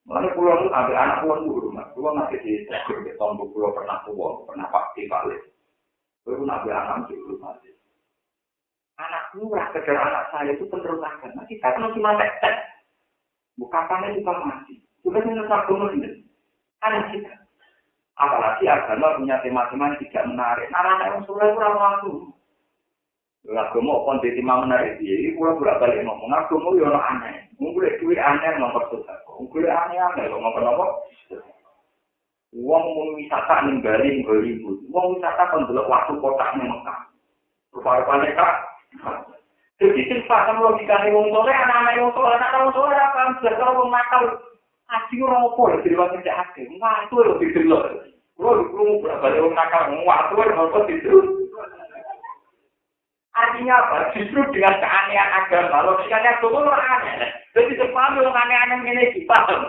Mana pulau itu ada anak pulau di rumah, pulau nanti di di tombol pulau pernah pulau, pernah pasti balik. Pulau nabi anak di rumah. Anak pulau kejar anak saya itu penerus agama. Kita kan cuma tek Bukan tangan juga mati. Sudah menyesal kemudian. Anak kita. Apalagi agama punya tema-tema yang tidak menarik. Anak-anak yang sudah kurang waktu. Agama pun di tema menarik dia. Ini pulau bolak balik ngomong. Agama itu aneh. Mungkin duit aneh nomor sudah. Gue aneh-aneh kok ngomong apa? Wong mau wisata ning Bali ning Hollywood. Wong wisata kon delok waktu kotak ning Mekah. Rupa-rupane kak. Jadi sing paham logikane wong sore anak-anak wong sore anak wong sore apa kalau wong nakal. Asli ora opo di luar kerja ake. Waktu lho didelok. Kulo krungu berapa wong nakal waktu lho didelok. Artinya apa? Justru dengan keanehan agama, logikanya itu aneh. Jadi sepaham yang aneh-aneh ini dipaham.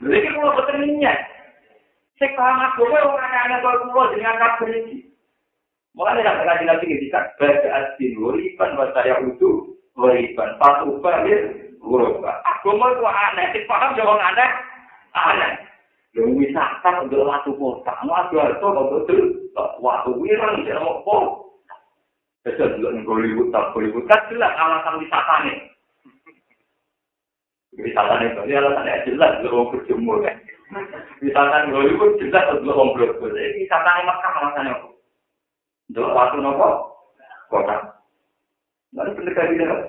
Jadi kalau betul niat. Saya paham aku, kalau aneh-aneh kalau pulau dengan kabel ini. Mulai dari kaji nanti ketika baca asin wariban bahasa yang utuh wariban patuh balik wariban. Aku mau itu aneh, saya paham yang aneh aneh. Yang wisata untuk waktu kota, ada itu betul waktu wirang tidak mau. Bisa juga nih Hollywood, tak Hollywood kan jelas alasan wisata nih. Itu, ini alasannya jelas, lu mau berjemur kan. Misalkan lu itu jelas, lu mau berjemur. Ini misalkan Mekah alasannya apa? Dulu waktu nopo, kota. Lalu pendekar di dalam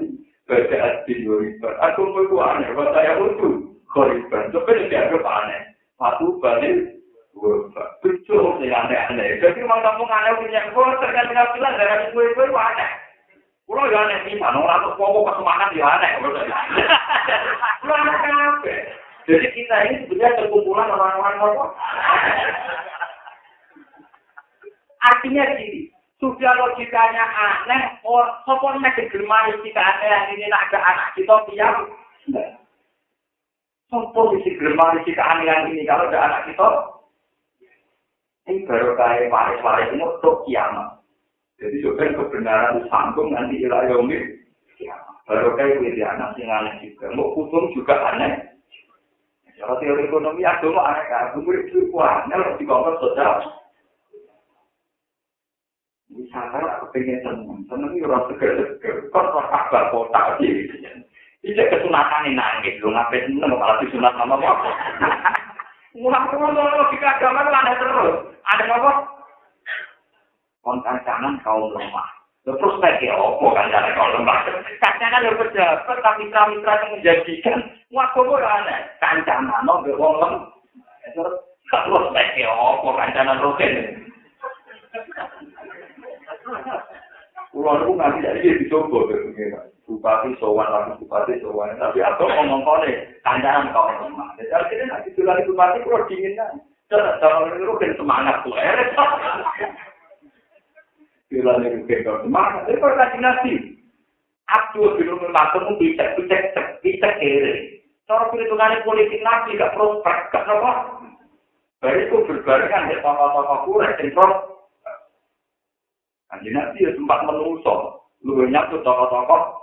baca asli ribar. Aku mau aneh, buat saya utuh. Ribar, tapi ini dianggap aneh. Waktu balik, Betul, sih aneh-aneh. Jadi memang kamu aneh punya gue, tergantung bilang dari gue-gue aneh. Kulo ya aneh sih, mana orang tuh pokok kesemangat ya aneh. Kulo aneh kenapa? Jadi kita ini sebenarnya terkumpulan orang-orang apa? Artinya gini, sudah logikanya aneh, or sopone kegemari kita aneh ini nak ada anak kita biar Sopo isi gemari kita aneh ini kalau ada anak kita? Ini baru kayak waris-waris ini untuk kiamat. Jadi juga kebenaran sambung nanti ilayomi. Baru kayak widi anak sing aneh juga. Mau hukum juga aneh. Kalau teori ekonomi agama aneh kan. Murid itu aneh loh di kongkos sosial. Wisata aku pengen seneng. Seneng itu orang seger-seger. Kok orang kabar kota sih. Ini kesunatan ini nangis. Lu ngapain seneng malah disunat sama apa. Mulai-mulai logika agama aneh terus. Ada apa? konkancanan kaum lemah. Terus mereka opo kancanan kaum lemah. Kancanan yang berjabat tapi mitra-mitra yang menjadikan wakobo aneh. Kancanan no wong lemah. Terus mereka opo kancanan rugen. Itu nanti jadi dicoba Bupati sowan lagi bupati sowan. Tapi aku ngomong kone kancanan kaum lemah. Jadi akhirnya nanti tulang bupati pulau dingin kan. Jangan itu kan semangat tuh. Bila ini bengkok semangat, tapi kalau kasih nasi. Aku belum memakai bisa bisa bisa kiri. Cara perhitungan politik nabi gak prospek, gak apa. Baru itu berbarengan di tokoh-tokoh kurang, sentral. Kanji nabi ya sempat menusuk. Lu nyatu tokoh-tokoh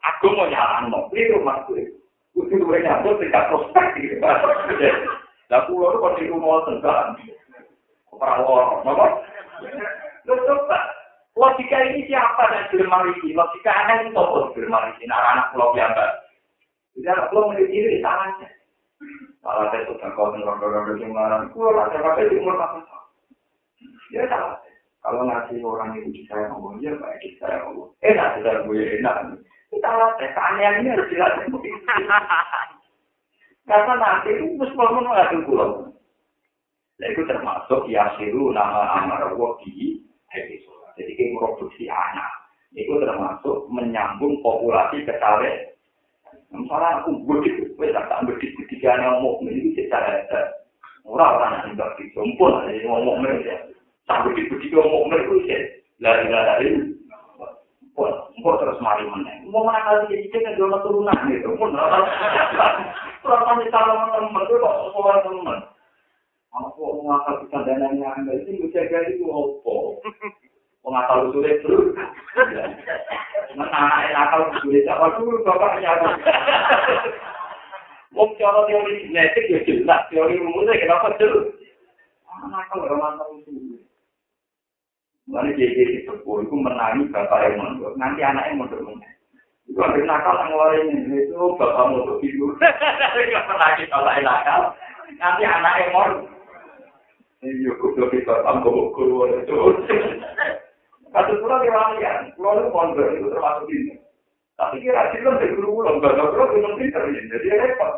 Aku mau nyala no, ini rumah gue. Gue gue nyatu tidak prospek gitu. [laughs] Lah pulau itu kalau di rumah tenggelam. Perawat, apa? Lu coba, Logika ini siapa yang belum marisi? Logika aneh itu apa belum marisi? Anak-anak pulau biasa. Jadi anak pulau menjadi diri salahnya. Salah saya sudah kau dengar dengar dari mana? Pulau lah saya pakai di umur? Ya salah. Kalau ngasih orang itu saya ngomong, ya baik saya ngomong. Enak sudah gue enak. Kita latih keanehan ini harus dilatih. [laughs] Karena nanti itu mesti mau mengatur pulau. Nah itu termasuk yasiru nama amar episode. Jadi kita produksi anak. Itu termasuk menyambung populasi kecale. Misalnya aku bedik, gue tak tak bedik ketika yang mau ini secara orang-orang yang tidak dijumpul, jadi ngomong mereka. Tak bedik bedik ngomong mereka itu lari-lari. Pun, pun terus mari meneng. Mau mana kali jadi kita jual turunan gitu. Pun, kurang pasti kalau teman itu kok sekolah teman. Aku mau ngakal bisa dananya anda itu menjaga itu apa? Mau ngakal sulit terus. Mana anak nakal sulit apa dulu bapaknya? Mau cara teori genetik ya jelas teori rumusnya kenapa terus? Anak nakal orang nakal jadi di sepuluh itu menangi bapak yang mondok, nanti anak yang mondok mondok. Itu ada nakal yang ngeluarin itu bapak mondok itu. Gak pernah kita nakal. Nanti anak yang mondok. Iya, kudu kita tambah guru itu. [laughs] Kasus pulau kewalian, pulau itu pondok itu termasuk ini. Tapi kira kira dari guru enggak ada pulau belum pinter ya, jadi repot.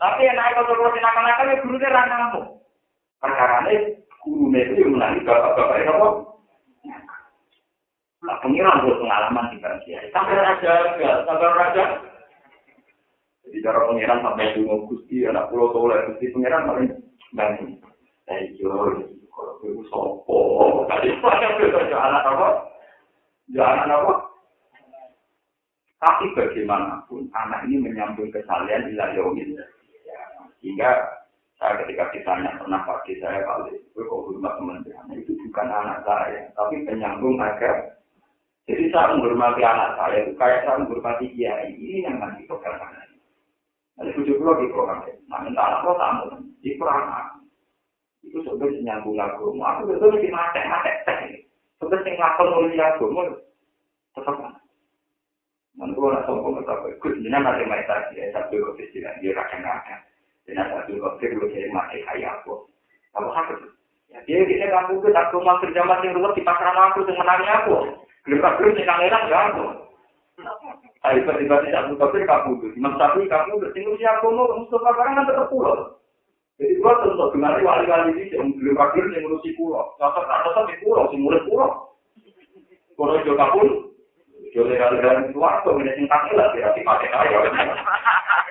Tapi yang naik kalau pulau nakal-nakal ya gurunya ranamu. Perkara gurunya itu yang menangi bapak-bapak itu apa? Nah, pengiran buat pengalaman di Bansia. Sampai raja, sampai raja. Jadi cara pengiran sampai dulu gusti anak pulau soleh, gusti pengiran paling banyak. Ayo, kalau itu sopo, tadi saya bilang anak apa? Apa? Tapi bagaimanapun anak ini menyambung kesalahan di layomin. Sehingga saya ketika ditanya pernah pagi saya kali, gue kok hormat kementerian itu bukan anak saya, tapi penyambung agar. Jadi saya menghormati anak saya itu kayak saya menghormati kiai ini yang nanti anak. Nanti tujuh puluh di program, nah minta anak lo tamu, di program itu sebenarnya nyambung agama. Aku betul di mata mata teh. Sebenarnya ngakal nulis agama tetap mana. Mantu orang sombong tetap ikut. Jadi nanti mereka dia satu kefisiran dia kadang kadang. Dan satu kefir lu jadi mati kayak aku. Apa aku? Ya dia dia kamu ke tak rumah kerja masih rumah di pasaran aku yang menangi aku. Belum aku sih kangenan gak aku. Ayo tiba-tiba tidak buka kafir kamu tuh. Imam Syafi'i kamu bertinggal si aku mau Mustafa barang kan tetap pulau. Jadi gua tentu dengan wali-wali ini yang belum hadir yang ngurusi pulau. Cocok atau di pulau, si murid pulau. Kalau juga pun, jadi kalian keluar tuh ini singkatnya lah, tidak dipakai kaya.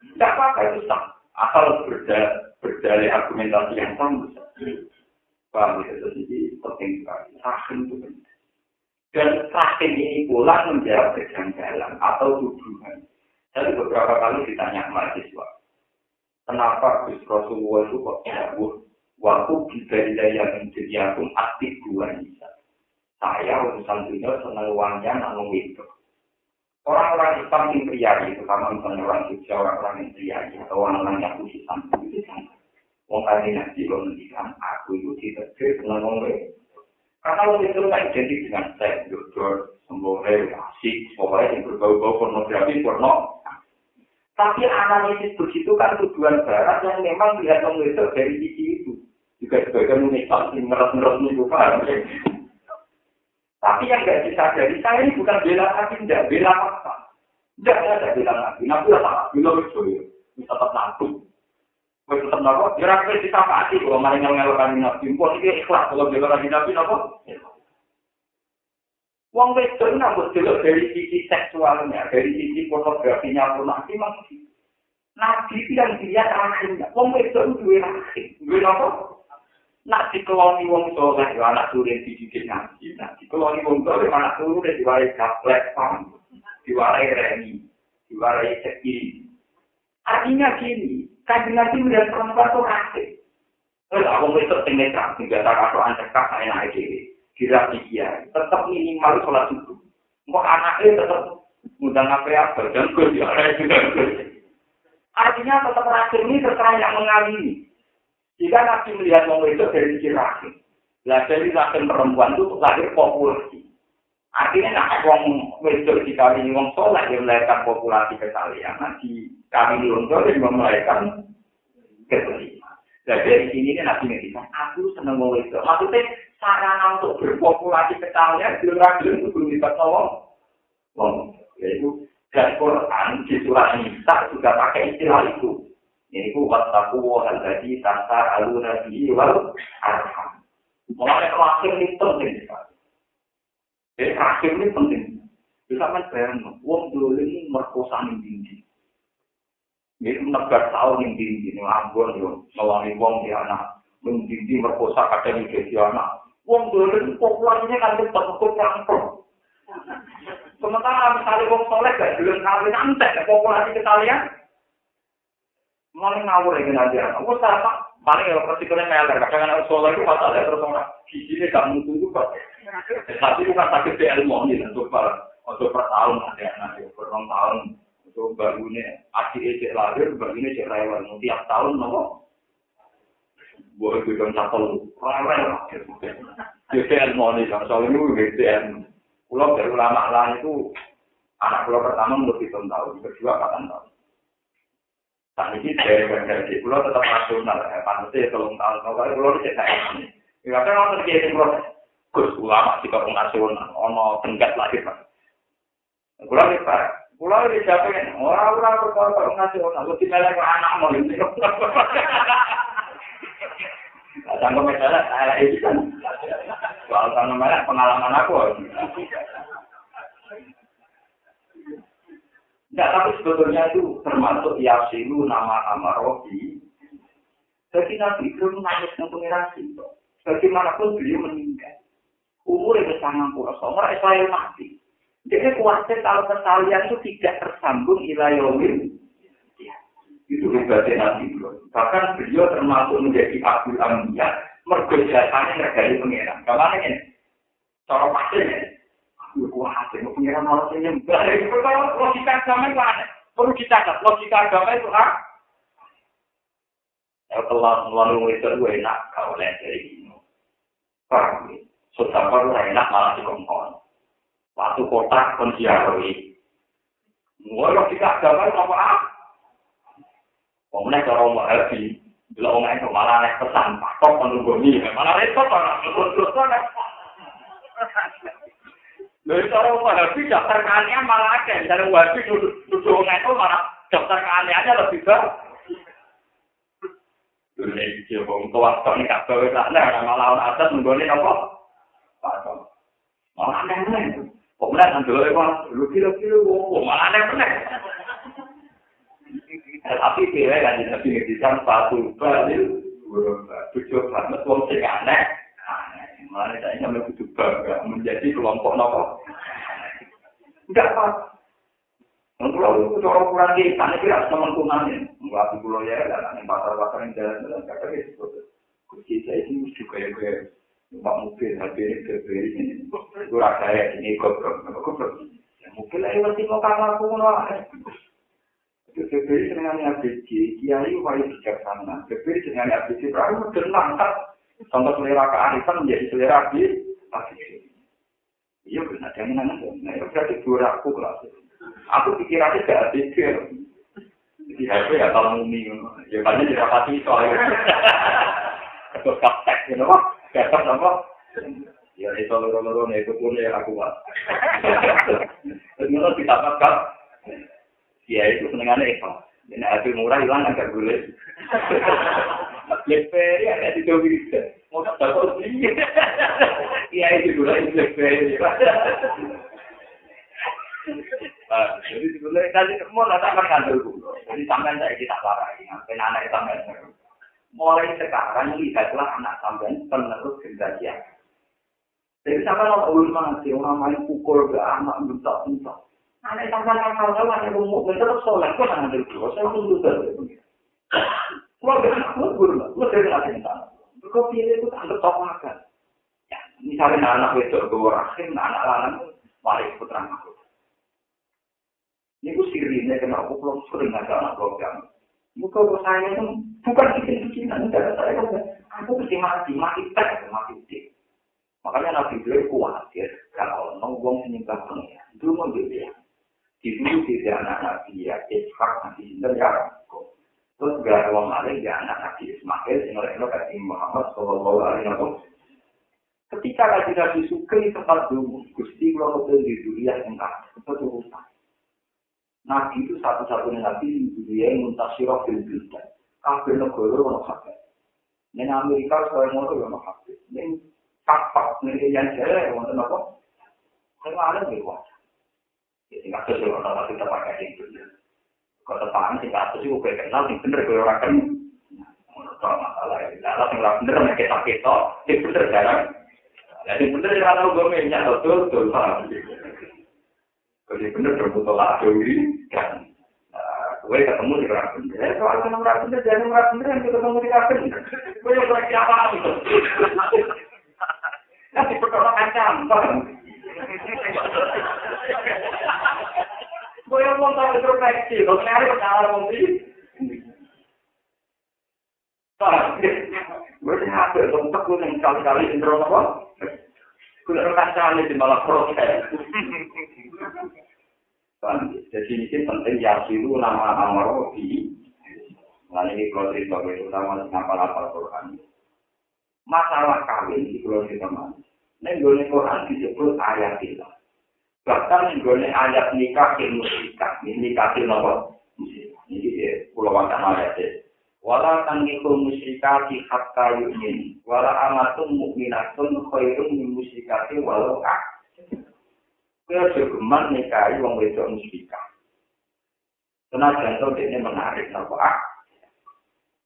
tidak apa-apa itu sah. Asal berda, berdalih argumentasi yang sama. Paham ya? Jadi penting sekali. Rahim itu penting. Dan rahim ini pula menjawab kejanggalan atau tuduhan. Jadi beberapa kali ditanya mahasiswa. Kenapa Gus Rasulullah itu kok cabut? Waktu kita yang menjadi aku aktif dua bisa. Saya urusan dunia senang uangnya namun itu. Orang-orang Islam yang pria itu, sama misalnya orang Jogja, orang-orang yang pria atau orang-orang yang khusus itu kan. Wong kali nanti lo mendikan aku itu tidak senang uang Karena lo itu nggak identik dengan saya, dokter, sembore, asik, pokoknya yang berbau-bau pornografi, porno, Tapi analisis begitu kan tujuan barat yang memang melihat mengejar dari sisi itu. Juga sebagian menikah, meres-meres itu paham. Tapi yang nggak disadari, saya ini bukan bela hati, tidak bela apa. Tidak ada bela hati. Nabi lah salah, bila itu ya. Bisa tetap nabi. Bisa tetap nabi. Ya rakyat kita pasti kalau malah yang ngelakkan nabi. Mpok ini ikhlas kalau bela lagi nabi, apa? Wong wedok nambah dulu dari sisi seksualnya, dari sisi pornografinya pun nanti masih. Nabi itu yang dia rahimnya. Wong itu dua rahim. Dua apa? Nak dikeloni wong soleh, ya anak turun dididik nabi. Nak dikeloni wong soleh, anak turun diwarai gaplek, pam. Diwarai remi. Diwarai seki. Artinya gini, kajian nabi melihat perempuan itu rahim. Kalau wong wedok tinggal terang, tinggal tak kasih ancak enak aja. kira dia tetap minimal sholat subuh. Mau anaknya tetap mudah ngapain apa dan gue juga Artinya tetap rahim ini terserah yang mengalami. Jika nabi melihat orang itu dari sisi rahim, lah dari rahim perempuan itu lahir populasi. Artinya nak wong wedok dikawini wong soleh yang melahirkan populasi kesalian, nanti kami luntur yang melahirkan keterima. Jadi di sini nabi ngerti, aku seneng wong wedok. Maksudnya sarana untuk berpopulasi kecalnya di ragil itu belum bisa tolong. Wong, yaitu dan Quran di surat Nisa juga pakai istilah itu. Ini ku wattaku wa alladhi tasa alu nabi wal arham. Mulai terakhir ini penting. Jadi terakhir ini penting. Bisa kan bayang, wong dulu ini merkosa yang tinggi. Ini menegar tahun yang tinggi, ini ambon, ngewangi wong di anak. Mendidi merkosa kadang di anak. Wong dulu ini populasinya kan tetap-tetap yang Sementara misalnya wong soleh gak belum kawin antek, populasi kita lihat malah ngawur ya nanti anak. Wong sama paling ya resikonya meler. Kadang anak soleh itu fatal ya terus orang giginya gak mutu juga. Tapi bukan sakit di ilmu ini untuk per untuk per tahun ada anak per tahun untuk barunya adik adik lahir barunya cek rewel tiap tahun nopo. Boleh gue dong satu rewel. Jadi ilmu ini kan soalnya gue ilmu. Pulau dari ulama lain itu anak pulau pertama menurut hitung tahun, kedua kapan tahun. Saat ini dari dari pulau tetap rasional, ya, pantasnya tolong tahun, kalau pulau ini. Ya kan orang terjadi proses. Gus ulama di kampung nasional, ono tenggat lagi pak. Pulau ini pak, pulau ini siapa yang orang-orang berkata kampung nasional, lebih melek anak mau ini. Tanggung misalnya, saya ini kan, tanggung merah pengalaman aku. Nah, tapi sebetulnya itu termasuk Yasilu nama Amarobi. Jadi Nabi itu nangis dengan pengiran itu. Bagaimanapun beliau meninggal. Umur itu sangat pulau somor, saya mati. Jadi kuatnya kalau kesalian itu tidak tersambung ilayawin. Ya, itu hebatnya Nabi Bahkan beliau termasuk menjadi Abdul Amiyah. Mergojasanya terjadi pengiran. Ke mana ini? Cara pasirnya. Wah, mau pengiran malah nyembah. Logika agama itu aneh. Perlu dicatat, logika agama itu ah. Ya telah melalui itu gue enak kau lihat dari ini. Paham ya? Sudah perlu enak malah dikongkon. Waktu kota pun diarui. Mulai logika agama itu apa ah? Kemudian cara mau happy, bila orang itu malah naik pesan, patok menunggu ini, malah repot orang, menurut Lalu cara wahabi daftar keanehan malah ada. Misalnya wahabi duduk itu malah daftar keanehannya lebih baik. Dulu ini dia bong tua tahun tak bawa sana, malah orang atas menggoni apa? Malah aneh-aneh. Kemudian dulu itu lu kilo-kilo, malah aneh-aneh. Tapi kira kan di nabi ngedikan satu balik, tujuh banget, wong sing aneh. Mana saya ingin lebih bangga menjadi kelompok nopo. Enggak apa. Kalau itu orang kurang di sana kira teman kumannya, nggak pulau ya, dan pasar-pasar yang jalan-jalan kata gitu. Kunci saya ini mesti kayak kayak numpak mobil, tapi ini berbeda ini. Kurang saya ini goblok, goblok. Ya mobil aja masih mau kamar mau Itu berbeda dengan ABG, kiai wajib bijaksana. Berbeda dengan ABG, berarti tenang tak Contoh selera kearifan menjadi selera di Iya benar, jangan nanya. Nah, itu berarti dua aku kelas. Aku pikirannya gak pikir. Jadi HP ya kalau mumi. Ya banyak tidak pasti soalnya. Terus kaptek, gitu kok. Kaptek apa? Ya itu loro-loro itu pun ya aku buat. Terus kita ditambahkan. Ya itu senengannya itu. Ini hasil murah hilang agak boleh. Blackberry ada di Tobi. Mau dapat Iya itu dulu ini Blackberry. Jadi sebenarnya tadi mau datang ke kantor dulu. Jadi sampai saya kita parah. Sampai anak sampai mulai sekarang lihatlah anak sampai penerus generasi Jadi sampai orang ulun mengerti orang main pukul ke anak bentak-bentak. Anak sampai kakak kakak ada rumah, terus soleh, kok jangan dulu, saya tunggu dulu. Dengan aku guru, lu dari lagi sana. Kau pilih itu tak letok makan. Ya, misalnya anak itu gue rahim, anak lanang, mari putra aku. Ini gue sirinya kena aku belum sering ada anak program. Muka gue saya itu bukan bikin-bikinan, tidak saya kan. Aku mesti mati, mati tek, mati tek. Makanya Nabi beliau khawatir kalau nongkrong menyembah pengiran. Itu mau dia. Di dulu tidak anak Nabi ya, Ishak Nabi Sinten ya Terus gak ada lain ya anak Nabi Ismail, sehingga mereka kasih Muhammad Sallallahu Alaihi Wasallam. Ketika Nabi Nabi Sukri tempat dulu, Gusti kalau ke di dunia yang tak itu urusan. Nabi itu satu-satunya Nabi di dunia yang muntasirah fil bildan. kabeh negara ono hak. Ning Amerika ngono yo ono hak. Ning fakta ning yang jare wonten apa? Kalau ada di luar. Jadi nggak sesuai orang kita pakai itu. Tepan sih nggak sesuai gue kenal sih bener orang kan. Kalau masalah kalau nggak bener mereka kita kita, itu bener jarang. Jadi bener ya kalau gue minyak betul betul. Kalau bener terbuka lah ini kan. Gue ketemu di orang bener. Soal ketemu orang bener, jadi orang bener yang ketemu di bener. Gue yang lagi apa itu? Nanti perkara kacang, yang mau tahu introspeksi, kalau nyari kenal menteri. Gue sih hampir untuk gue yang kali-kali intro apa? Gue rekan kali di malah protes. Jadi ini penting ya itu nama amaro di. Nah ini kalau cerita gue utama ngapal-ngapal Quran. Masalah kawin di mana? Nih gue Quran disebut ayat itu. Bahkan nggone ayat nikah ilmu nikah. Nikah itu nopo? Ini ya pulau wakan ayat ya wala tangikul musyrikati hatta yu'min. Wala amatum mu'minatun khairum min musyrikati walau ak kaya jogeman nikahi wong wedok musyrikah. Senajan ini menarik nopo ak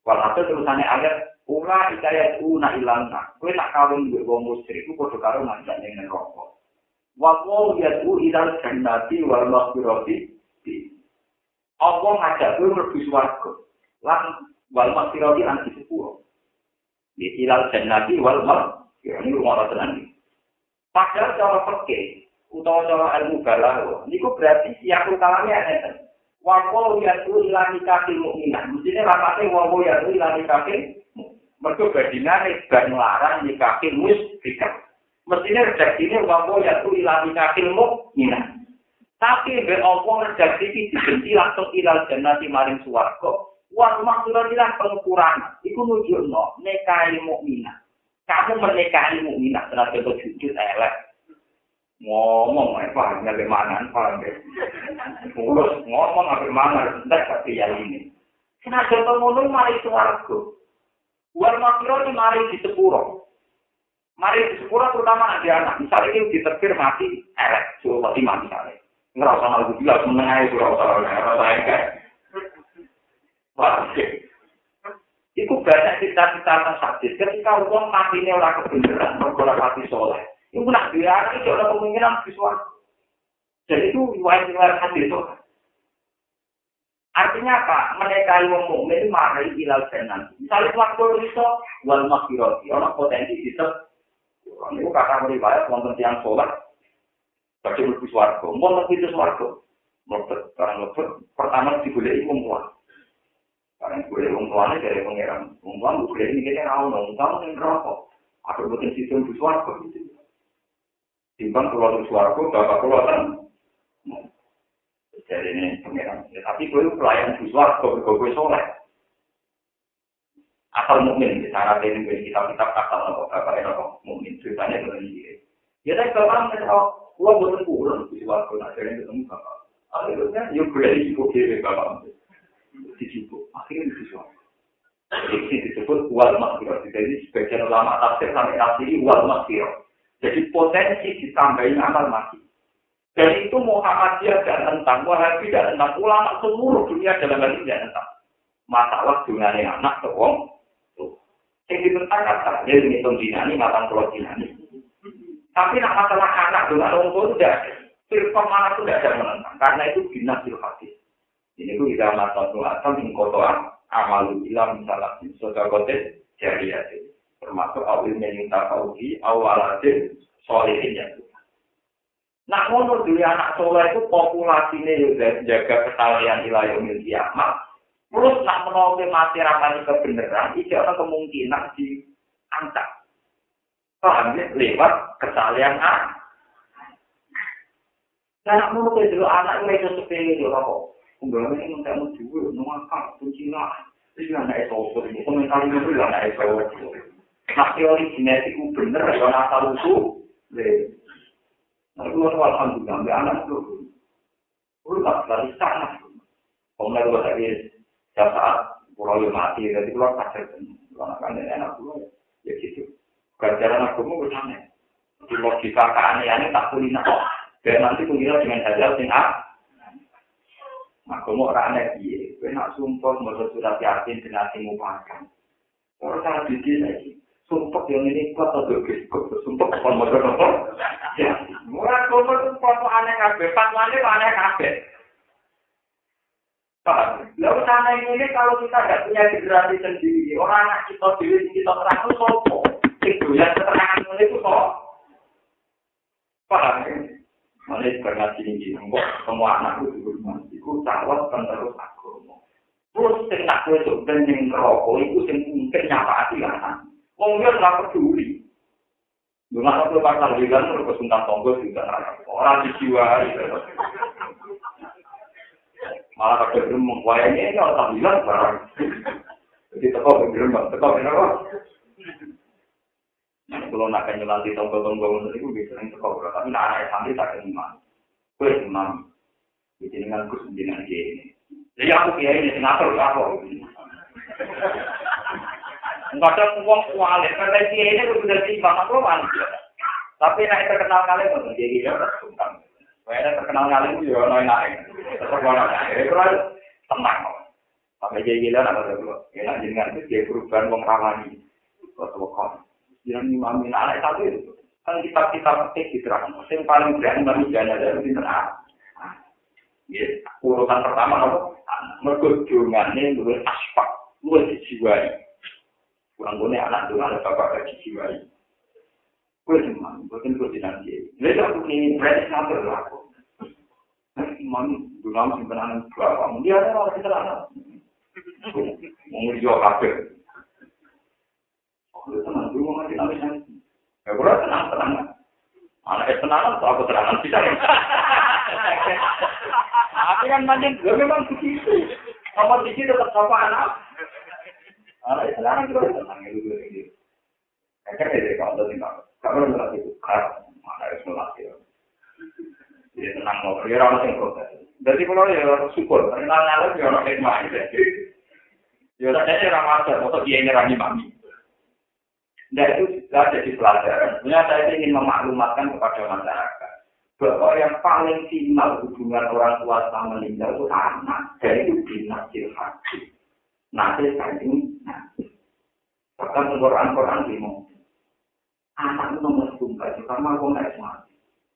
walhasil terusannya ayat Ula ikayat una ilana, kue nak kawin gue wong musyrik, gue kodoh karo ngajak dengan rokok. Wawo yadu ilal jannati wal maghfirati. Apa ngajak kowe mlebu swarga? Lan wal maghfirati anti sepuro. Di ilal jannati wal maghfirati ini rumah. Padahal cara peke, utawa cara ilmu balaghah, niku berarti siap utamanya enten. Wawo yadu ilal nikahil mukminah. Mestine rapate wawo yadu ilal nikahil Mergo badinane ban larang nikahil musyrikah. Mestinya redaksi ini ngomong ya ilah ilmu minah. Tapi be opo redaksi ini dibenci langsung ilal jannati maring suwargo. Wal maksudnya pengukuran. Iku nunjuk no, nekahi mukminah. Kamu menikahi mukminah setelah itu jujur elek. Ngomong, eh, paham ya bagaimana, paham ya. Terus ngomong apa mana, entar tapi yang ini. Kena contoh ngomong mari suwargo. Wal maksudnya mari di sepuro. Mari sekolah terutama nanti anak. Misalnya ini diterbir mati, elek. Suruh mati mati misalnya. Ngerasa itu jelas, menengah itu rasa rasa enggak. Wah, Iku banyak cerita-cerita tentang sadis. Ketika orang mati ini orang kebenaran, orang mati soleh. Itu nak anak itu ada kemungkinan visual. Jadi itu riwayat-riwayat hadis itu. Artinya apa? Menikahi wong mukmin mari ilal jannah. Misalnya waktu itu wal maghfirati, orang potensi bisa Ini kata riwayat wonten tiang sholat, bagi lebih suarga, lebih itu suarga, lebih karena lebih pertama digulai perempuan. Karena digulai perempuan dari pangeran, perempuan digulai ini kita tahu dong, tahu yang rokok, ada betul sistem di suarga. Timbang keluar di suarga, bapak keluar kan, jadi ini pangeran. Tapi gue pelayan di suarga, gue sholat. Asal mukmin sana ini kita kitab asal nopo bapak nopo mukmin. Ceritanya begini ya tapi bapak tahu gua bukan pulang di waktu akhirnya ketemu bapak. Akhirnya yuk berani cukup kiri bapak. Di situ akhirnya di situ jadi disebut wal makfirah jadi sebagian ulama tafsir sampai nafsiri wal makfirah jadi potensi ditambahin amal mati. Dan itu Muhammadiyah dan tentang Wahabi dan tentang ulama seluruh dunia dalam hal ini dan tentang. Masalah dunia anak ke Yang ditentang kata, dia ngitung dinani, matang pulau dinani. Tapi nak masalah anak dengan orang itu tidak. Firman mana itu tidak ada menentang. Karena itu binas hadis. Ini itu kita mata atau mengkotoran amalu ilam misalnya soda kote jari Termasuk awil menyinta kauhi awalatin solihin yang Nah, menurut dunia anak soleh itu populasinya juga jaga kesalahan ilayah kiamat. Terus nak menolak mati rapani kebenaran, itu ada kemungkinan diangkat. Paham ya? Lewat kesalahan A. Nah, nak menolak itu anak itu sepele itu kok. Kemudian ini nggak mau juga, nongakak, kunci lah. Itu yang naik sosok ini, komentar ini juga naik sosok. Nah, teori genetik itu bener, ya asal usul. Nah, itu alhamdulillah, anak itu. Udah, dari sana. Kemudian gue tadi, setiap saat Pulau lu mati, jadi pulau kasar. Pulau kan enak pulau ya gitu. Ganjaran agama gue aneh. Di logika keanehannya tak kulina. Dan nanti kulina dengan hajal sing ah. Agama orang aneh dia. Gue nak sumpah mau surat yakin dengan sing mupakan. Orang sangat didi lagi. Sumpah yang ini kuat atau kok sumpah kon mau apa? Ya, murah tuh foto aneh kabeh, fatwane aneh kabeh. Lalu sana ini kalau kita tidak punya generasi sendiri, orang anak kita diri kita terang itu sopo. Itu yang keterangan itu kok. Paham ya? Mana karena tinggi, semua anak itu berumah, itu calon penerus agama. Terus sing tak wedok ben ning rokok iku sing mungkin nyapati kan. Wong dia ora peduli. Dengan aku pasal bilang terus kesuntan tonggo juga orang dijiwai. Malah pakai gerembong wayangnya ini orang bilang barang. Jadi teko gerembong teko kenapa kalau nak nyelati tonggo-tonggo itu bisa sering teko tapi nak anak santri tak kenal kue imam jadi dengan kus dengan ini jadi aku kiai ini ngatur apa. Kadang uang kualit, kata kiai ini udah aku manusia. Tapi nak terkenal kalian pun dia udah sungkan. Kayaknya terkenal kali itu noy naik. Tetap orang naik. Itu kan tenang. Sampai jadi gila nak ada dulu. Ya jenengan itu dia perubahan wong ramani. Kau kok. Jangan imamin anak satu itu. Kan kita kita petik di. Yang paling berani manusia ada di terang. Ya, urutan pertama apa? Mereka jungannya dulu aspak. Lu dijiwai. Kurang gue anak dulu ada bapak dijiwai. Cuma, bukan dia. Lalu aku ini berarti sampai aku. Imam dulu lama simpenan berapa? Dia ada orang kita ada. Mau jual kafe. Aku tenang dulu mau ngasih nama saya. Ya kurang tenang tenang. Anak es tenang atau aku terangan bisa. Tapi kan macam gue memang begitu. Kompetisi tetap sama anak. Anak es tenang juga tenang itu. Kayaknya dari kalau tinggal. Kalau nggak itu kan, mana harus melatih. Jadi tenang mau, ya orang yang protes. Jadi kalau ya syukur, kenal ngalir ya orang yang main. Ya saya orang wajar, atau dia nyerang mami. Dan itu sudah jadi pelajaran. Sebenarnya saya ingin memaklumatkan kepada masyarakat bahwa yang paling final hubungan orang tua sama meninggal itu anak. Dan itu dinasir hati. Nasir ini, bahkan Quran-Quran dimulai. Anak nomor tunggal juga mau nggak mati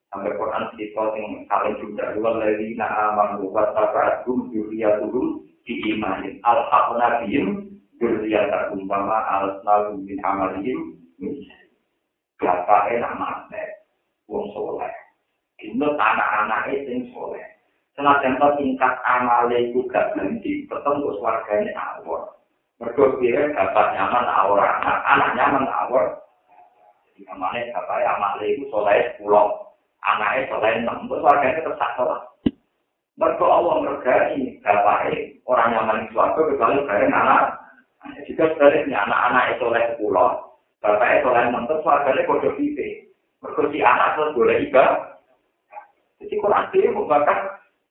sampai Quran cerita yang saling juga dua lagi nak aman buat apa tum dunia turun di imanin al nabiyim dunia terumpama al nabi bin amalihim siapa enak mati wong soleh. Ini anak-anak itu soleh. Senajan to tingkat amale iku gak berhenti, ketemu wargane awor. Mergo kira dapat nyaman awor anak, anak nyaman awor, Namanya bapak ya amak itu soleh pulau, anaknya soleh enam, terus warganya tetap sholat. Mereka Allah mergani bapak orang nyaman di suatu kecuali bareng anak. Jika sebaliknya anak-anak itu soleh pulau, bapak soleh enam, terus warganya kode pipi. Mereka si anak terus boleh iba. Jadi Quran ini membakar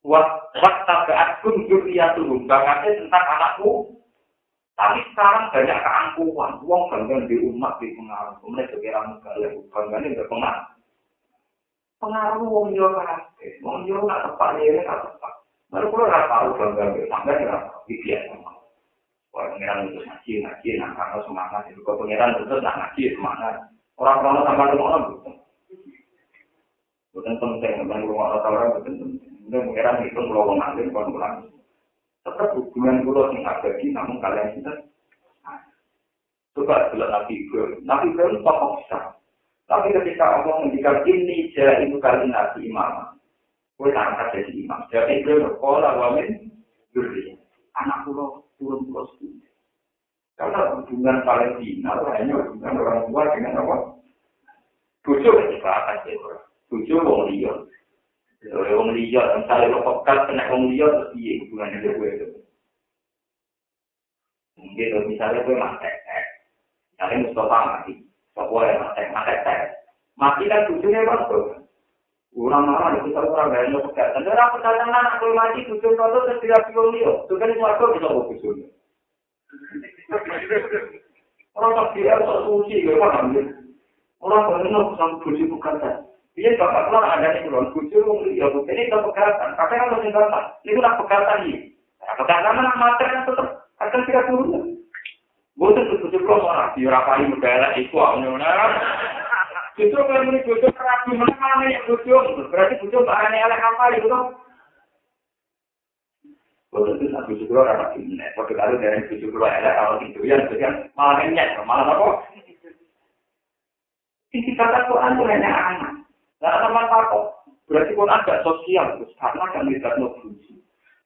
waktu saat kun turun, bakatnya tentang anakku Tapi sekarang banyak keangkuhan, uang bangga di umat di pengaruh, kemudian sekira negara bangga ini berpengaruh. Pengaruh uang jual kafe, uang jual nggak tepat, ini nggak tepat. Baru kalau nggak tahu bangga di tangga nggak tahu, biasa sama. Kalau pengiran itu ngaji, ngaji, nah karena semangat itu, kalau pengiran itu nggak ngaji, semangat. Orang-orang sama orang bukan. Bukan penting, bukan orang-orang bukan penting. Kemudian pengiran itu kalau ngaji, kalau pulang. Tetap hubungan pulau yang abadi namun kalian kita. Coba bilang nabi Ibrahim. Nabi Ibrahim tokoh besar. Tapi ketika Allah menjadikan ini jadi itu kali nabi imam. Gue angkat jadi imam. Jadi Ibrahim berkola wamin duri anak pulau turun pulau sepuluh karena hubungan paling final hanya hubungan orang tua dengan apa? Tujuh ketika akan tujuh orang lihat Oleh wong liya, misalnya lo pekat kena wong liya, terus iya hubungannya dengan gue itu. Mungkin kalau misalnya gue mati, misalnya Mustafa mati, Sopo yang mati, mati, mati kan tujuhnya kan tuh. Orang marah itu kalau orang gak mau pekat. Dan orang pekat anak gue mati tujuh tahun terus tidak pilih liya. Itu kan itu aku bisa mau tujuhnya. Orang tak dia tak suci, dia paham ya. Orang benar sama suci bukan tak. Dia bapak keluar ada di kulon suci, ya bukan ini tak pekatan. Apa yang harus tinggalkan? Itu nak pekatan ini. Pekatan mana materi yang tetap akan tidak turun. Boten suci kulon orang diurapai negara itu awalnya. Justru kalau ini bodoh terapi mana mana yang bodoh, berarti bahan yang elek apa itu satu tujuh puluh orang ini. Waktu lalu dari tujuh puluh ada kalau itu yang kemudian malah nyet, malah apa? Sisi kata Quran itu hanya anak. Nah, teman takut. Berarti pun ada sosial, karena kan kita no buji.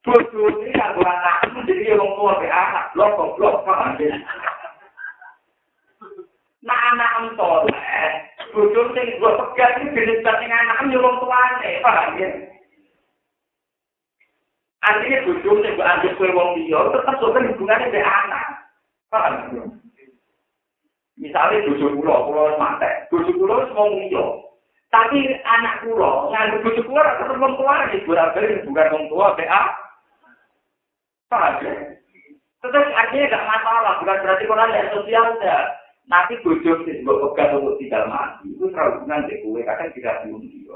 Bodoh ini kan anak, jadi orang tua be anak, blok blok paham ya? Nah anak entol, bodoh sing gue pegat ini jenis anak nyolong tuane, paham ya? Artinya bojo sing mbok anggap kowe wong liya tetep sok hubungane mbek anak. Paham? Misalnya bojo kula, kula mate, bojo kula wis wong liya. Tapi anak kula nganggep bojo kula tetep wong tua iki bolak-balik bukan wong tua mbek a. Paham? Tetap artinya gak masalah, bukan berarti kula ada sosial enggak. Nanti bojo sing mbok pegat untuk tidak mati, itu terlalu hubungan dek kowe kadang tidak diundi.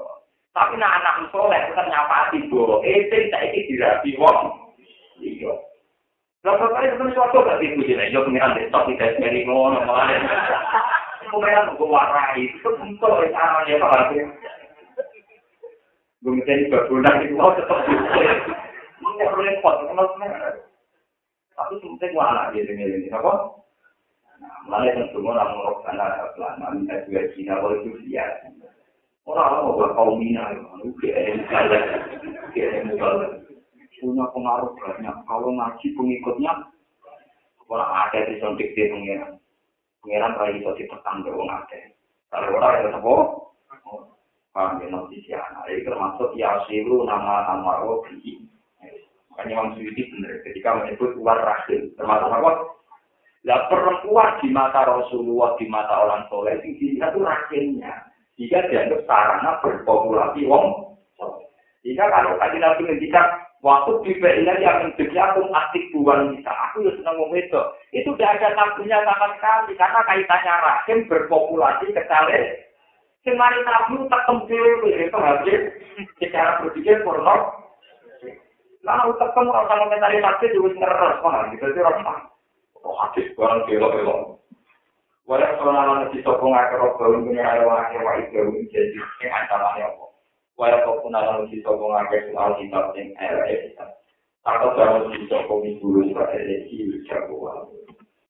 Tapi nak anak soleh tetap nyapa tibo. Eh, saya ini dirapi wong. Iya. Lalu kali itu suatu gak tipu sih, yo pengiran besok tidak dari ngono malah. Pengiran gue warai, itu dari caranya pak. Gue menjadi berbulan itu mau tetap. Mau repot, kenal Tapi sebenarnya gue anak ini, apa? Malah yang semua orang merokok anak selama minta juga Cina boleh itu siap. Orang mau berkaum mina, punya pengaruh banyak. Kalau ngaji pengikutnya, orang ada di sontik di pengiran. Pengiran rai itu ditekan ke orang ada. Kalau orang ada apa? Paham ya, nanti siapa. Jadi termasuk Yasiru nama nama Robi. Makanya Imam Suyuti benar ketika menyebut luar rahim. Termasuk apa? Lah perempuan di mata Rasulullah, di mata orang soleh, itu rahimnya. jika dianggap sarana berpopulasi wong. Jika kalau tadi nabi ngendikan waktu di PIN yang menjadi aku aktif buan kita, aku ya senang itu. Itu tidak ada nabinya sama sekali karena kaitannya rahim berpopulasi kecale. Semari nabi tekem dhewe itu habis secara berpikir porno. Lalu tekem orang sama mentari nabi juga ngeres mana gitu sih orang. Oh hadis barang belok-belok. Walau kalau di sopong akar robbal punya ayo akar wa itu jadi yang ancaman ya kok. Walau kau pun alam di sopong akar soal kitab yang era kita. Atau kalau di sopong itu sebagai resi jagoan.